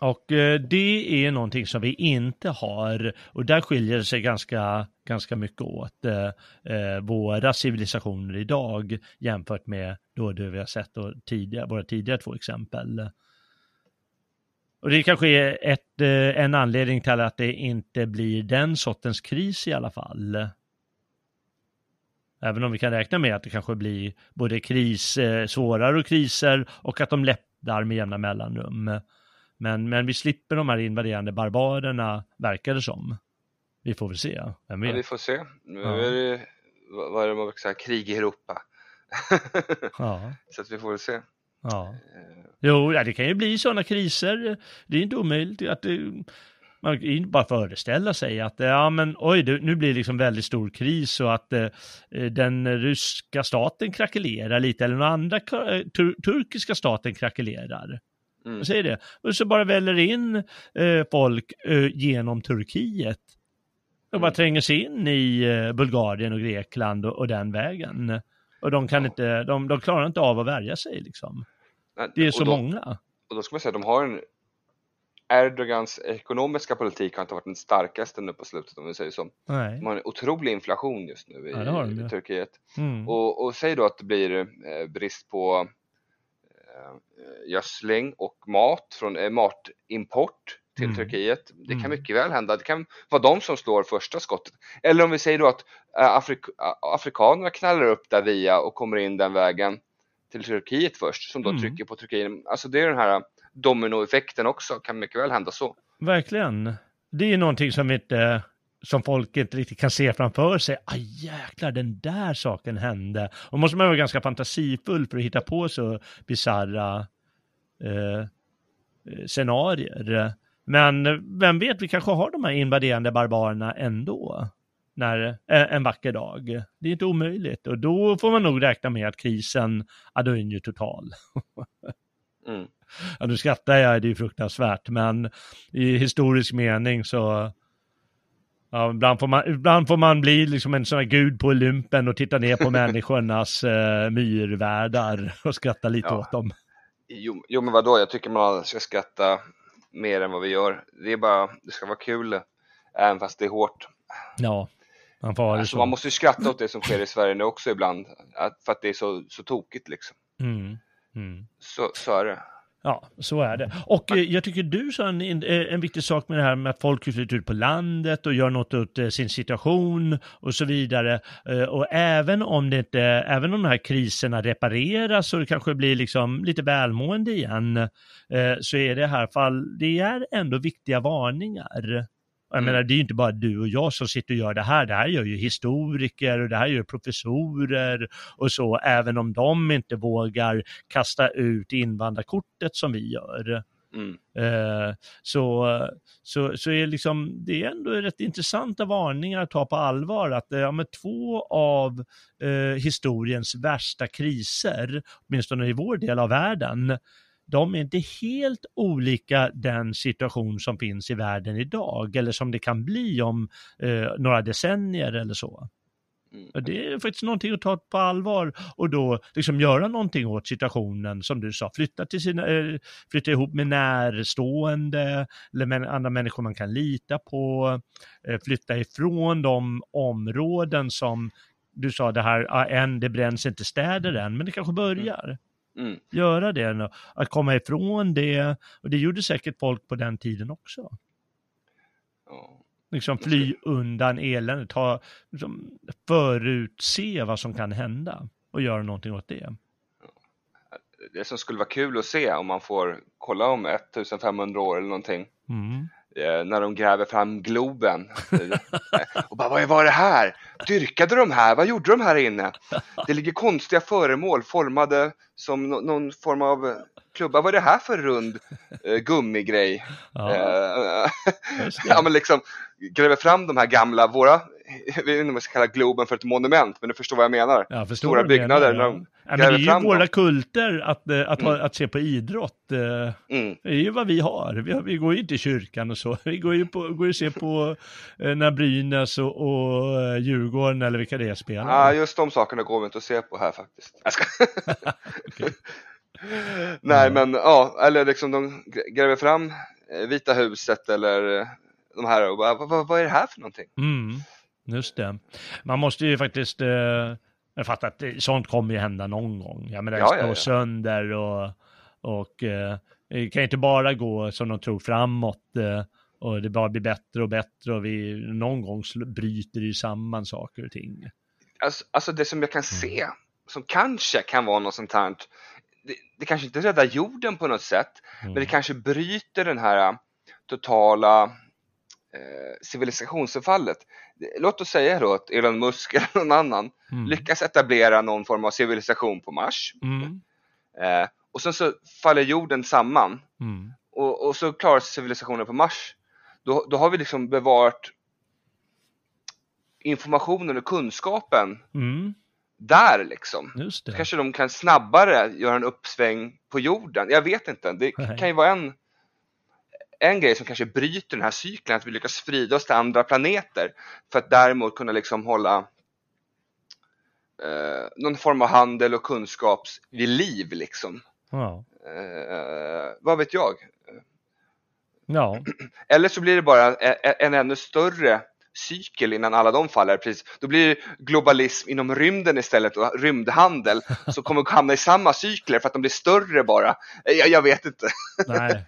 [SPEAKER 1] Och eh, det är någonting som vi inte har och där skiljer det sig ganska, ganska mycket åt eh, eh, våra civilisationer idag jämfört med då det vi har sett då tidigare, våra tidigare två exempel. Och det kanske är ett, eh, en anledning till att det inte blir den sortens kris i alla fall. Även om vi kan räkna med att det kanske blir både kris, eh, svårare kriser och att de lättar med jämna mellanrum. Men, men vi slipper de här invaderande barbarerna, verkar det som. Vi får väl se.
[SPEAKER 2] Vem vet? Ja, vi får se. Nu ja. är det, vad är det man brukar säga, krig i Europa. ja. Så att vi får väl se.
[SPEAKER 1] Ja. Eh. Jo, det kan ju bli sådana kriser. Det är inte omöjligt att det, man kan inte bara föreställa sig att ja men oj, det, nu blir det liksom väldigt stor kris och att eh, den ryska staten krackelerar lite eller någon andra tur, turkiska staten krackelerar. Mm. Säger det. Och så bara väller in eh, folk eh, genom Turkiet. Mm. bara tränger sig in i eh, Bulgarien och Grekland och, och, den vägen. Och de kan ja. inte, de, de klarar inte av att värja sig liksom. Det är så
[SPEAKER 2] då,
[SPEAKER 1] många.
[SPEAKER 2] Och då ska man säga, de har en Erdogans ekonomiska politik har inte varit den starkaste nu på slutet om vi säger så. Nej. De har en otrolig inflation just nu i, ja, i Turkiet. Mm. Och, och säg då att det blir eh, brist på Eh, gödsling och mat från eh, matimport till mm. Turkiet. Det kan mm. mycket väl hända. Det kan vara de som slår första skottet. Eller om vi säger då att eh, Afrik afrikanerna knallar upp där via och kommer in den vägen till Turkiet först som då mm. trycker på Turkiet. Alltså det är den här dominoeffekten också, kan mycket väl hända så.
[SPEAKER 1] Verkligen. Det är någonting som inte som folk inte riktigt kan se framför sig. Aj jäklar, den där saken hände. Och måste man vara ganska fantasifull för att hitta på så bisarra eh, scenarier. Men vem vet, vi kanske har de här invaderande barbarerna ändå. När, eh, en vacker dag. Det är inte omöjligt och då får man nog räkna med att krisen, ja då är den ju total. mm. Ja, nu skrattar jag, det är fruktansvärt, men i historisk mening så Ja, ibland får man, ibland får man bli liksom en sån här gud på Olympen och titta ner på människornas eh, myrvärldar och skratta lite ja. åt dem.
[SPEAKER 2] Jo, jo, men vadå, jag tycker man ska skratta mer än vad vi gör. Det är bara, det ska vara kul, även fast det är hårt.
[SPEAKER 1] Ja, man får
[SPEAKER 2] alltså, Man måste ju skratta åt det som sker i Sverige nu också ibland, för att det är så, så tokigt liksom. Mm. Mm. Så, så är det.
[SPEAKER 1] Ja, så är det. Och eh, jag tycker du sa en, en, eh, en, viktig sak med det här med att folk flyttar ut på landet och gör något åt eh, sin situation och så vidare. Eh, och även om det inte, även om de här kriserna repareras och det kanske blir liksom lite välmående igen, så är det här fall, det är ändå viktiga varningar. Jag mm. menar, det är ju inte bara du och jag som sitter och gör det här. Det här gör ju historiker och det här gör professorer och så, även om de inte vågar kasta ut invandrarkortet som vi gör. Mm. Eh, så, så, så är liksom, det är ändå rätt intressanta varningar att ta på allvar att ja, med två av eh, historiens värsta kriser, åtminstone i vår del av världen, de är inte helt olika den situation som finns i världen idag eller som det kan bli om eh, några decennier eller så. Mm. Det är faktiskt någonting att ta på allvar och då liksom göra någonting åt situationen som du sa, flytta, till sina, eh, flytta ihop med närstående eller med andra människor man kan lita på, eh, flytta ifrån de områden som du sa det här, än det bränns inte städer än, men det kanske börjar. Mm. Göra det, att komma ifrån det. Och det gjorde säkert folk på den tiden också. Ja. Liksom fly undan eländet, ta, liksom, förutse vad som kan hända och göra någonting åt det.
[SPEAKER 2] det som skulle vara kul att se om man får kolla om 1500 år eller någonting.
[SPEAKER 1] Mm.
[SPEAKER 2] Eh, när de gräver fram Globen. och bara, vad var det här? Dyrkade de här? Vad gjorde de här inne? Det ligger konstiga föremål formade som någon form av eh, klubba. Vad är det här för rund eh, gummigrej?
[SPEAKER 1] Ja,
[SPEAKER 2] ja, men liksom gräver fram de här gamla, våra, jag vet inte om man ska kalla Globen för ett monument, men du förstår vad jag menar.
[SPEAKER 1] Jag förstår
[SPEAKER 2] stora
[SPEAKER 1] du menar,
[SPEAKER 2] byggnader,
[SPEAKER 1] Ja.
[SPEAKER 2] de
[SPEAKER 1] Ja, men det är ju
[SPEAKER 2] fram
[SPEAKER 1] våra kulter att, eh, att, ha, att se på idrott. eh,
[SPEAKER 2] Mm.
[SPEAKER 1] Det är ju vad vi har. Vi, har, vi går ju inte i kyrkan och så. Vi går ju, på, går ju och ser på eh, när Brynäs och, och Djurgården eller vilka det är spelar.
[SPEAKER 2] Ja, just de sakerna går vi inte att se på här faktiskt. Jag ska... Nej, men ja, eller liksom de grä- gräver fram Vita huset eller de här och bara, vad, vad, vad är det här för någonting?
[SPEAKER 1] Mm, just det. Man måste ju faktiskt, eh, jag fattar att det, sånt kommer ju hända någon gång. Jag menar, det
[SPEAKER 2] Ja,
[SPEAKER 1] ska
[SPEAKER 2] ja, ja.
[SPEAKER 1] sönder och, och eh, det kan inte bara gå som de tror framåt. Eh, och det bara blir bättre och bättre och vi någon gång bryter ju samman saker och ting.
[SPEAKER 2] Alltså, alltså det som jag kan se, som kanske kan vara något sånt här, det, det kanske inte räddar jorden på något sätt,
[SPEAKER 1] Mm.
[SPEAKER 2] men det kanske bryter den här äh, totala eh, Låt oss säga då att Elon Musk eller någon annan
[SPEAKER 1] Mm.
[SPEAKER 2] lyckas etablera någon form av civilisation på Mars
[SPEAKER 1] Mm.
[SPEAKER 2] eh, och sen så faller jorden samman
[SPEAKER 1] Mm.
[SPEAKER 2] och, och så klarar sig civilisationen på Mars. Då, då har vi liksom bevarat informationen och kunskapen
[SPEAKER 1] Mm.
[SPEAKER 2] där liksom.
[SPEAKER 1] Just det.
[SPEAKER 2] Kanske de kan snabbare göra en uppsväng på jorden. Jag vet inte. Det
[SPEAKER 1] Nej.
[SPEAKER 2] kan ju vara en, en grej som kanske bryter den här cykeln, att vi lyckas sprida oss till andra planeter för att däremot kunna liksom hålla eh, någon form av handel och kunskap vid liv liksom.
[SPEAKER 1] Ja.
[SPEAKER 2] Eh, vad vet jag?
[SPEAKER 1] ja.
[SPEAKER 2] Eller så blir det bara en, en ännu större cykel innan alla de faller. Precis. Då blir det globalism inom rymden istället och rymdhandel som kommer hamna i samma cykler för att de blir större bara. Eh, Jag, jag vet inte.
[SPEAKER 1] Nej.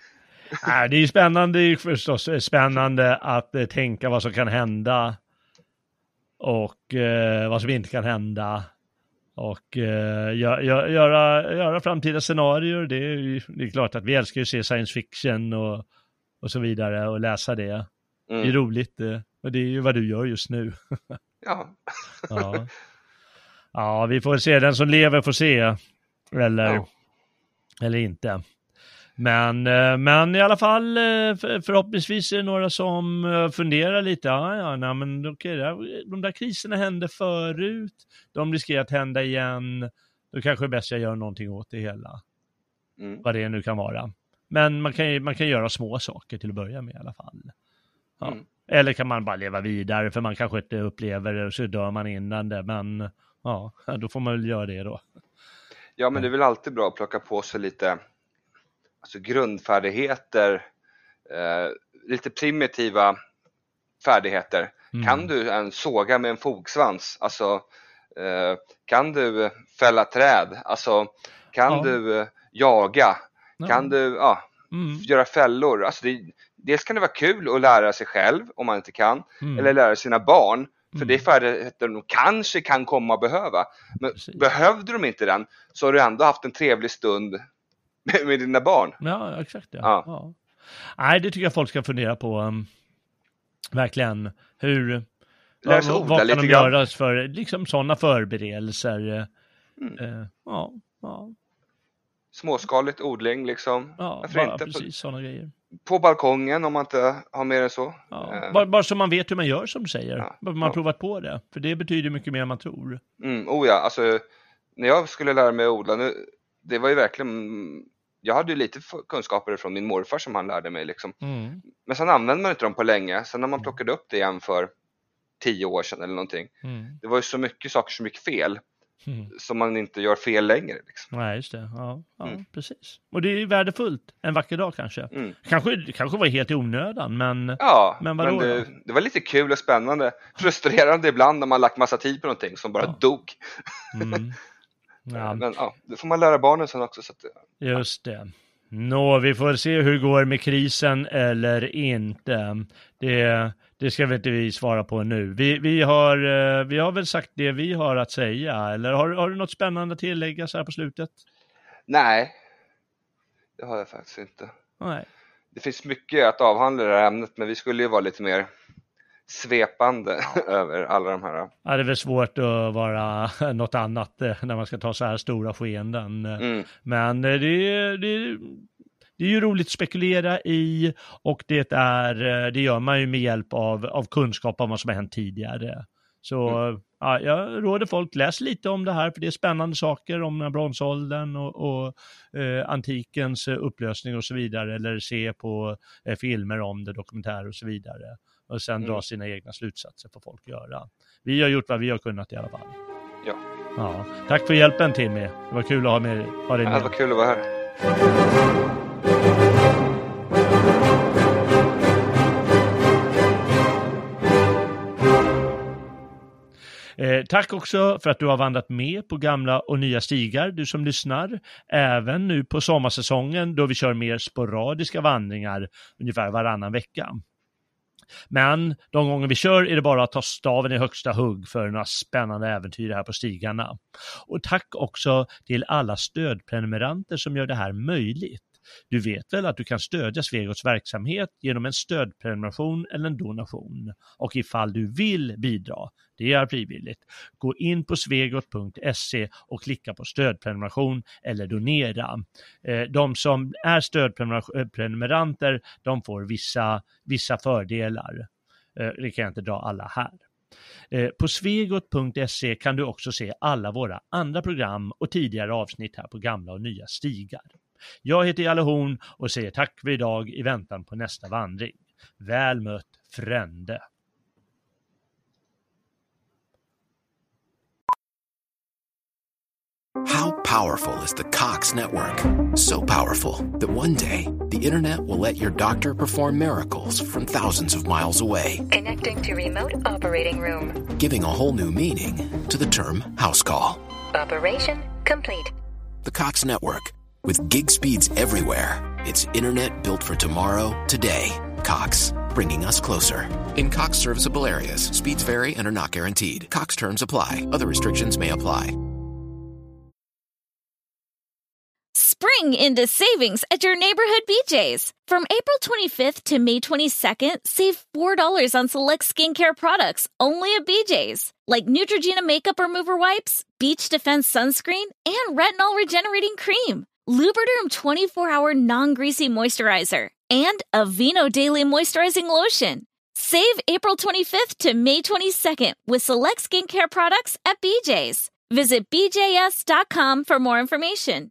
[SPEAKER 1] Nej, det är ju spännande, det är förstås spännande att eh, tänka vad som kan hända och eh, vad som inte kan hända. Och eh, gö- gö- göra, göra framtida scenarier, det är, ju, det är klart att vi älskar ju att se science fiction och, och så vidare och läsa det. Det är
[SPEAKER 2] Mm.
[SPEAKER 1] roligt eh, och det är ju vad du gör just nu.
[SPEAKER 2] Ja.
[SPEAKER 1] Ja, ja vi får se, den som lever får se. Eller,
[SPEAKER 2] Ja.
[SPEAKER 1] eller inte. Men, eh, men i alla fall eh, för- förhoppningsvis är det några som eh, funderar lite. Ja, ja, nej, men här- de där kriserna hände förut. De riskerar att hända igen. Då kanske det är bäst jag gör någonting åt det hela.
[SPEAKER 2] Mm.
[SPEAKER 1] Vad det nu kan vara. Men man kan, man kan göra små saker till att börja med i alla fall. Ja.
[SPEAKER 2] Mm.
[SPEAKER 1] Eller kan man bara leva vidare för man kanske inte upplever det och så dör man innan det. Men ja, då får man väl göra det då.
[SPEAKER 2] ja, men det är väl alltid bra att plocka på sig lite alltså grundfärdigheter, eh, lite primitiva färdigheter.
[SPEAKER 1] Mm.
[SPEAKER 2] Kan du en såga med en fogsvans? Alltså, eh, kan du fälla träd? Alltså, kan
[SPEAKER 1] Ja.
[SPEAKER 2] du eh, jaga?
[SPEAKER 1] Ja.
[SPEAKER 2] Kan du ja,
[SPEAKER 1] Mm.
[SPEAKER 2] göra fällor? Alltså det, dels kan det vara kul att lära sig själv om man inte kan,
[SPEAKER 1] Mm.
[SPEAKER 2] eller lära sina barn. För
[SPEAKER 1] Mm.
[SPEAKER 2] det är färdigheter de kanske kan komma att behöva. Men
[SPEAKER 1] Precis.
[SPEAKER 2] behövde de inte den så har du ändå haft en trevlig stund med, med dina barn.
[SPEAKER 1] Ja, exakt. Ja.
[SPEAKER 2] Ja.
[SPEAKER 1] Ja. Nej, det tycker jag folk ska fundera på. um, verkligen. Hur...
[SPEAKER 2] Sig
[SPEAKER 1] vad, kan de
[SPEAKER 2] grann.
[SPEAKER 1] göra för liksom sådana förberedelser?
[SPEAKER 2] Mm.
[SPEAKER 1] eh, ja, ja,
[SPEAKER 2] Småskaligt odling liksom.
[SPEAKER 1] ja bara precis sådana grejer.
[SPEAKER 2] på balkongen om man inte har mer än så.
[SPEAKER 1] Ja.
[SPEAKER 2] Eh,
[SPEAKER 1] Bara, bara så man vet hur man gör som du säger.
[SPEAKER 2] Ja.
[SPEAKER 1] Man har
[SPEAKER 2] Ja.
[SPEAKER 1] provat på det. För det betyder mycket mer än man tror.
[SPEAKER 2] Mm, oh ja, alltså när jag skulle lära mig att odla, nu, det var ju verkligen, jag hade ju lite kunskaper från min morfar som han lärde mig liksom.
[SPEAKER 1] Mm.
[SPEAKER 2] Men sen använde man inte dem på länge, sen när man plockade upp det igen för tio år sedan eller någonting.
[SPEAKER 1] Mm.
[SPEAKER 2] Det var ju så mycket saker som gick fel,
[SPEAKER 1] Mm.
[SPEAKER 2] som man inte gör fel längre. Liksom.
[SPEAKER 1] Nej, just det. Ja, ja
[SPEAKER 2] Mm.
[SPEAKER 1] precis. Och det är ju värdefullt. En vacker dag kanske.
[SPEAKER 2] Mm.
[SPEAKER 1] Kanske, kanske var helt i onödan, men...
[SPEAKER 2] Ja,
[SPEAKER 1] Men
[SPEAKER 2] men, det, det var lite kul och spännande. Frustrerande ibland när man lagt massa tid på någonting som bara
[SPEAKER 1] Ja.
[SPEAKER 2] dog.
[SPEAKER 1] Ja,
[SPEAKER 2] Men ja, det får man lära barnen sen också. Så att,
[SPEAKER 1] just det. Nå, vi får se hur det går med krisen eller inte. Det, det ska vi inte vi svara på nu. Vi, vi, har, eh, vi har väl sagt det vi har att säga, eller har, har du något spännande att tillägga så här på slutet?
[SPEAKER 2] Nej, det har jag faktiskt inte.
[SPEAKER 1] Nej.
[SPEAKER 2] Det finns mycket att avhandla i det här ämnet, men vi skulle ju vara lite mer svepande över alla de här.
[SPEAKER 1] Ja, det är väl svårt att vara något annat eh, när man ska ta så här stora skeenden.
[SPEAKER 2] Mm.
[SPEAKER 1] Men eh, det, är- det, är- det är ju roligt att spekulera i och det, är, eh, det gör man ju med hjälp av, av kunskap om vad som har hänt tidigare. Så ja, jag råder folk, läs lite om det här för det är spännande saker om den bronsåldern och, och eh, antikens upplösning och så vidare. Eller se på eh, filmer om det, dokumentärer och så vidare. Och sen dra
[SPEAKER 2] Mm.
[SPEAKER 1] sina egna slutsatser får folk göra. Vi har gjort vad vi har kunnat i alla fall.
[SPEAKER 2] Ja.
[SPEAKER 1] Ja, tack för hjälpen Timmy. Det var kul att ha, med, ha dig
[SPEAKER 2] Ja,
[SPEAKER 1] med.
[SPEAKER 2] det var kul att vara här.
[SPEAKER 1] Eh, tack också för att du har vandrat med på gamla och nya stigar, du som lyssnar. Även nu på sommarsäsongen då vi kör mer sporadiska vandringar ungefär varannan vecka. Men de gånger vi kör är det bara att ta staven i högsta hugg för några spännande äventyr här på stigarna. Och tack också till alla stödprenumeranter som gör det här möjligt. Du vet väl att du kan stödja Svegots verksamhet genom en stödprenumeration eller en donation. Och ifall du vill bidra, det är frivilligt, gå in på svegot.se och klicka på stödprenumeration eller donera. Eh, de som är stödprenumeranter, de får vissa, vissa fördelar. Eh, det kan jag inte dra alla här. Eh, på svegot.se kan du också se alla våra andra program och tidigare avsnitt här på gamla och nya stigar. Jag heter Jalle Horn och säger tack för idag i väntan på nästa vandring. Väl mött frände!
[SPEAKER 3] How powerful is the Cox network? So powerful that one day the internet will let your doctor perform miracles from thousands of miles away,
[SPEAKER 4] Connecting to remote operating room.
[SPEAKER 3] giving a whole new meaning to the term house call.
[SPEAKER 4] Operation complete.
[SPEAKER 3] The Cox network, with gig speeds everywhere, it's internet built for tomorrow, today. Cox, bringing us closer. In Cox serviceable areas, speeds vary and are not guaranteed. Cox terms apply, other restrictions may apply.
[SPEAKER 5] Spring into savings at your neighborhood BJ's. From April 25th to May 22nd, save $4 on select skincare products only at BJ's, like Neutrogena makeup remover wipes, Beach Defense sunscreen, and retinol regenerating cream. Lubriderm 24 hour non greasy moisturizer, and Aveeno Daily Moisturizing Lotion. Save April 25th to May 22nd with select skincare products at BJ's. Visit BJS.com for more information.